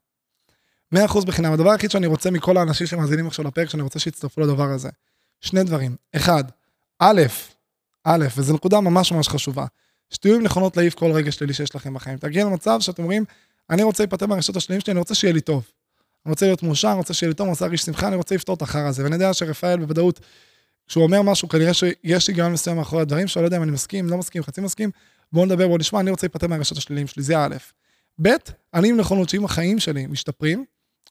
100% בחינם. הדבר היחיד שאני רוצה מכל האנשים שמאזינים עכשיו לפרק, שאני רוצה שיצטרפו לדבר הזה. שני דברים. אחד, א', א', וזו נקודה ממש ממש חשובה, שתהיו עם נכונות להעיף כל רגע שלילי שיש לכם בחיים. תגיע למצב שאתם אומרים, אני רוצה להיפטר מהרשתות השליליים שלי, אני רוצה שיהיה לי טוב. אני רוצה להיות מאושר, אני רוצה שיהיה לי טוב, אני רוצה להרגיש שמחה, אני רוצה לפתור את החרא הזה. ואני יודע שרפאל בוודאות, כשהוא אומר משהו, כנראה שיש היגיון מסוים מאחורי הדברים שלו, לא יודע אם אני מסכים, לא מסכים, חצי מסכים, בואו נדבר, בואו נשמע, אני רוצה להיפטר מהרשתות השליליים שלי, זה א', ב', אני עם נכונות שאם החיים שלי משתפרים,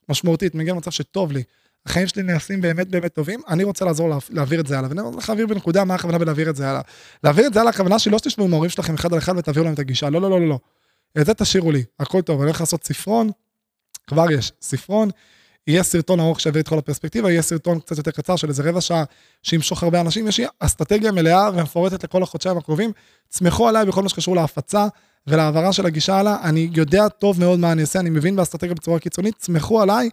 משמעותית, מגיע למצב שטוב לי, החיים שלי נעשים באמת באמת טובים, אני רוצה לעזור לה, להעביר את זה הלאה. ואני רוצה להעביר בנקודה מה הכוונה בלהעביר את זה הלאה. להעביר את זה הלאה, הכוונה שלי לא שתשמעו עם ההורים שלכם אחד על אחד ותעבירו להם את הגישה, לא, לא, לא, לא, לא. את זה תשאירו לי, הכל טוב, אני הולך לעשות ספרון, כבר יש ספרון, יהיה סרטון ארוך שיביא את כל הפרספקטיבה, יהיה סרטון קצת יותר קצר של איזה רבע שעה שימשוך הרבה אנשים, יש אסטרטגיה מלאה ומפורטת לכל החודשיים הקרובים, תסמכו עליי בכל מה שקשור להפצה ולהעברה של הגישה הלאה, אני יודע טוב מאוד מה אני אעשה, אני מבין באסטרטגיה בצורה קיצונית, תסמכו עליי,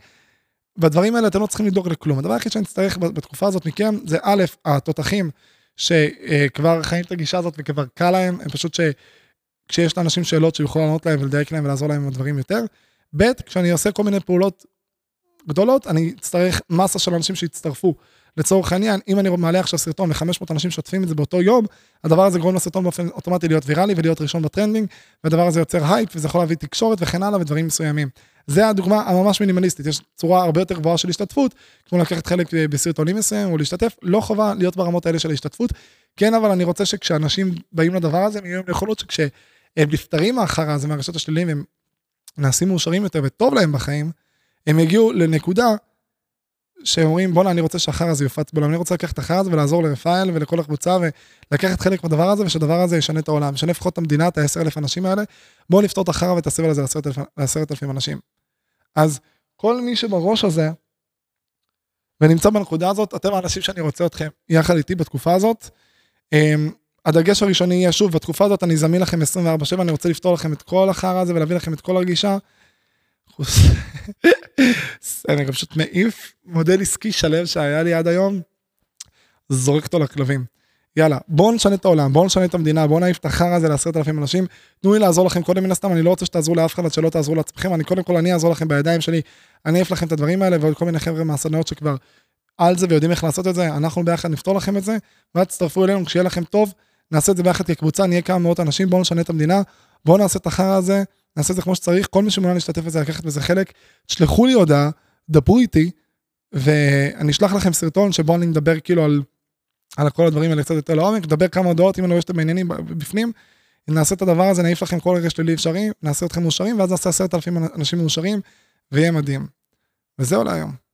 בדברים האלה אתם לא צריכים לדאוג לכלום. הדבר היחיד שאני אצטרך בתקופה הזאת מכם, זה א', התותחים שכבר חיים את הגישה הזאת וכבר קל להם, הם פשוט שכשיש לאנשים שאלות שיוכלו לענות להם ולדייק להם ולעזור להם עם הדברים יותר. ב', כשאני עושה כל מיני פעולות גדולות, אני אצטרך מסה של אנשים שיצטרפו. לצורך העניין, אם אני מעלה עכשיו סרטון ו-500 אנשים שוטפים את זה באותו יום, הדבר הזה גורם לסרטון באופן אוטומטי להיות ויראלי ולהיות ראשון ב trending, והדבר הזה יוצר הייפ וזה יכול להביא תקשורת וכן הלאה ודברים מסוימים. זה הדוגמה הממש מינימליסטית, יש צורה הרבה יותר גבוהה של השתתפות, כמו לקחת חלק בסרטונים מסוימים או להשתתף, לא חובה להיות ברמות האלה של ההשתתפות, כן אבל אני רוצה שכשאנשים באים לדבר הזה, הם יהיו עם יכולות שכשהם נפטרים מהחרא הזה מהרשתות השליליים, הם נעשים מאושרים יותר וטוב להם בחיים, הם יגיעו לנקודה שאומרים בואנה אני רוצה שהחרא הזה יופץ בעולם, אני רוצה לקחת את החרא הזה ולעזור לרפאל ולכל הקבוצה ולקחת חלק מהדבר הזה ושהדבר הזה ישנה את העולם, ישנה לפחות את המדינה, את העשר אלף אנשים האלה, בואו נפתור את החרא ואת הסבל הזה לעשרת אלפים אנשים. אז כל מי שבראש הזה ונמצא בנקודה הזאת, אתם האנשים שאני רוצה אתכם יחד איתי בתקופה הזאת. אמ, הדגש הראשוני יהיה שוב, בתקופה הזאת אני זמין לכם 24/7, אני רוצה לפתור לכם את כל החרא הזה ולהביא לכם את כל הרגישה. אני גם פשוט מעיף מודל עסקי שלם שהיה לי עד היום, זורק אותו לכלבים. יאללה, בואו נשנה את העולם, בואו נשנה את המדינה, בואו נעיף את החרא הזה לעשרת אלפים אנשים. תנו לי לעזור לכם קודם מן הסתם, אני לא רוצה שתעזרו לאף אחד עד שלא תעזרו לעצמכם, אני קודם כל, אני אעזור לכם בידיים שלי, אני אעיף לכם את הדברים האלה, ועוד כל מיני חבר'ה מהסדנאות שכבר על זה ויודעים איך לעשות את זה, אנחנו ביחד נפתור לכם את זה, ואז תצטרפו אלינו, כשיהיה לכם טוב, נעשה את זה ביחד כקבוצה, נהיה כמה מאות אנשים, בואו נשנה את המדינה, בואו נעשה את החרא הזה, נעשה את זה כמו שצריך, כל מי שמעוניין להשתתף בזה, לקחת בזה חלק, תשלחו לי הודעה, דברו איתי, ואני אשלח לכם סרטון שבו אני מדבר כאילו על, על כל הדברים האלה קצת יותר לעומק, נדבר כמה הודעות, אם אני רואה שאתם בעניינים בפנים, נעשה את הדבר הזה, נעיף לכם כל רגע שלילי אפשרי, נעשה אתכם מאושרים, ואז נעשה עשרת אלפים אנשים מאושרים, ויהיה מדהים. וזהו להיום.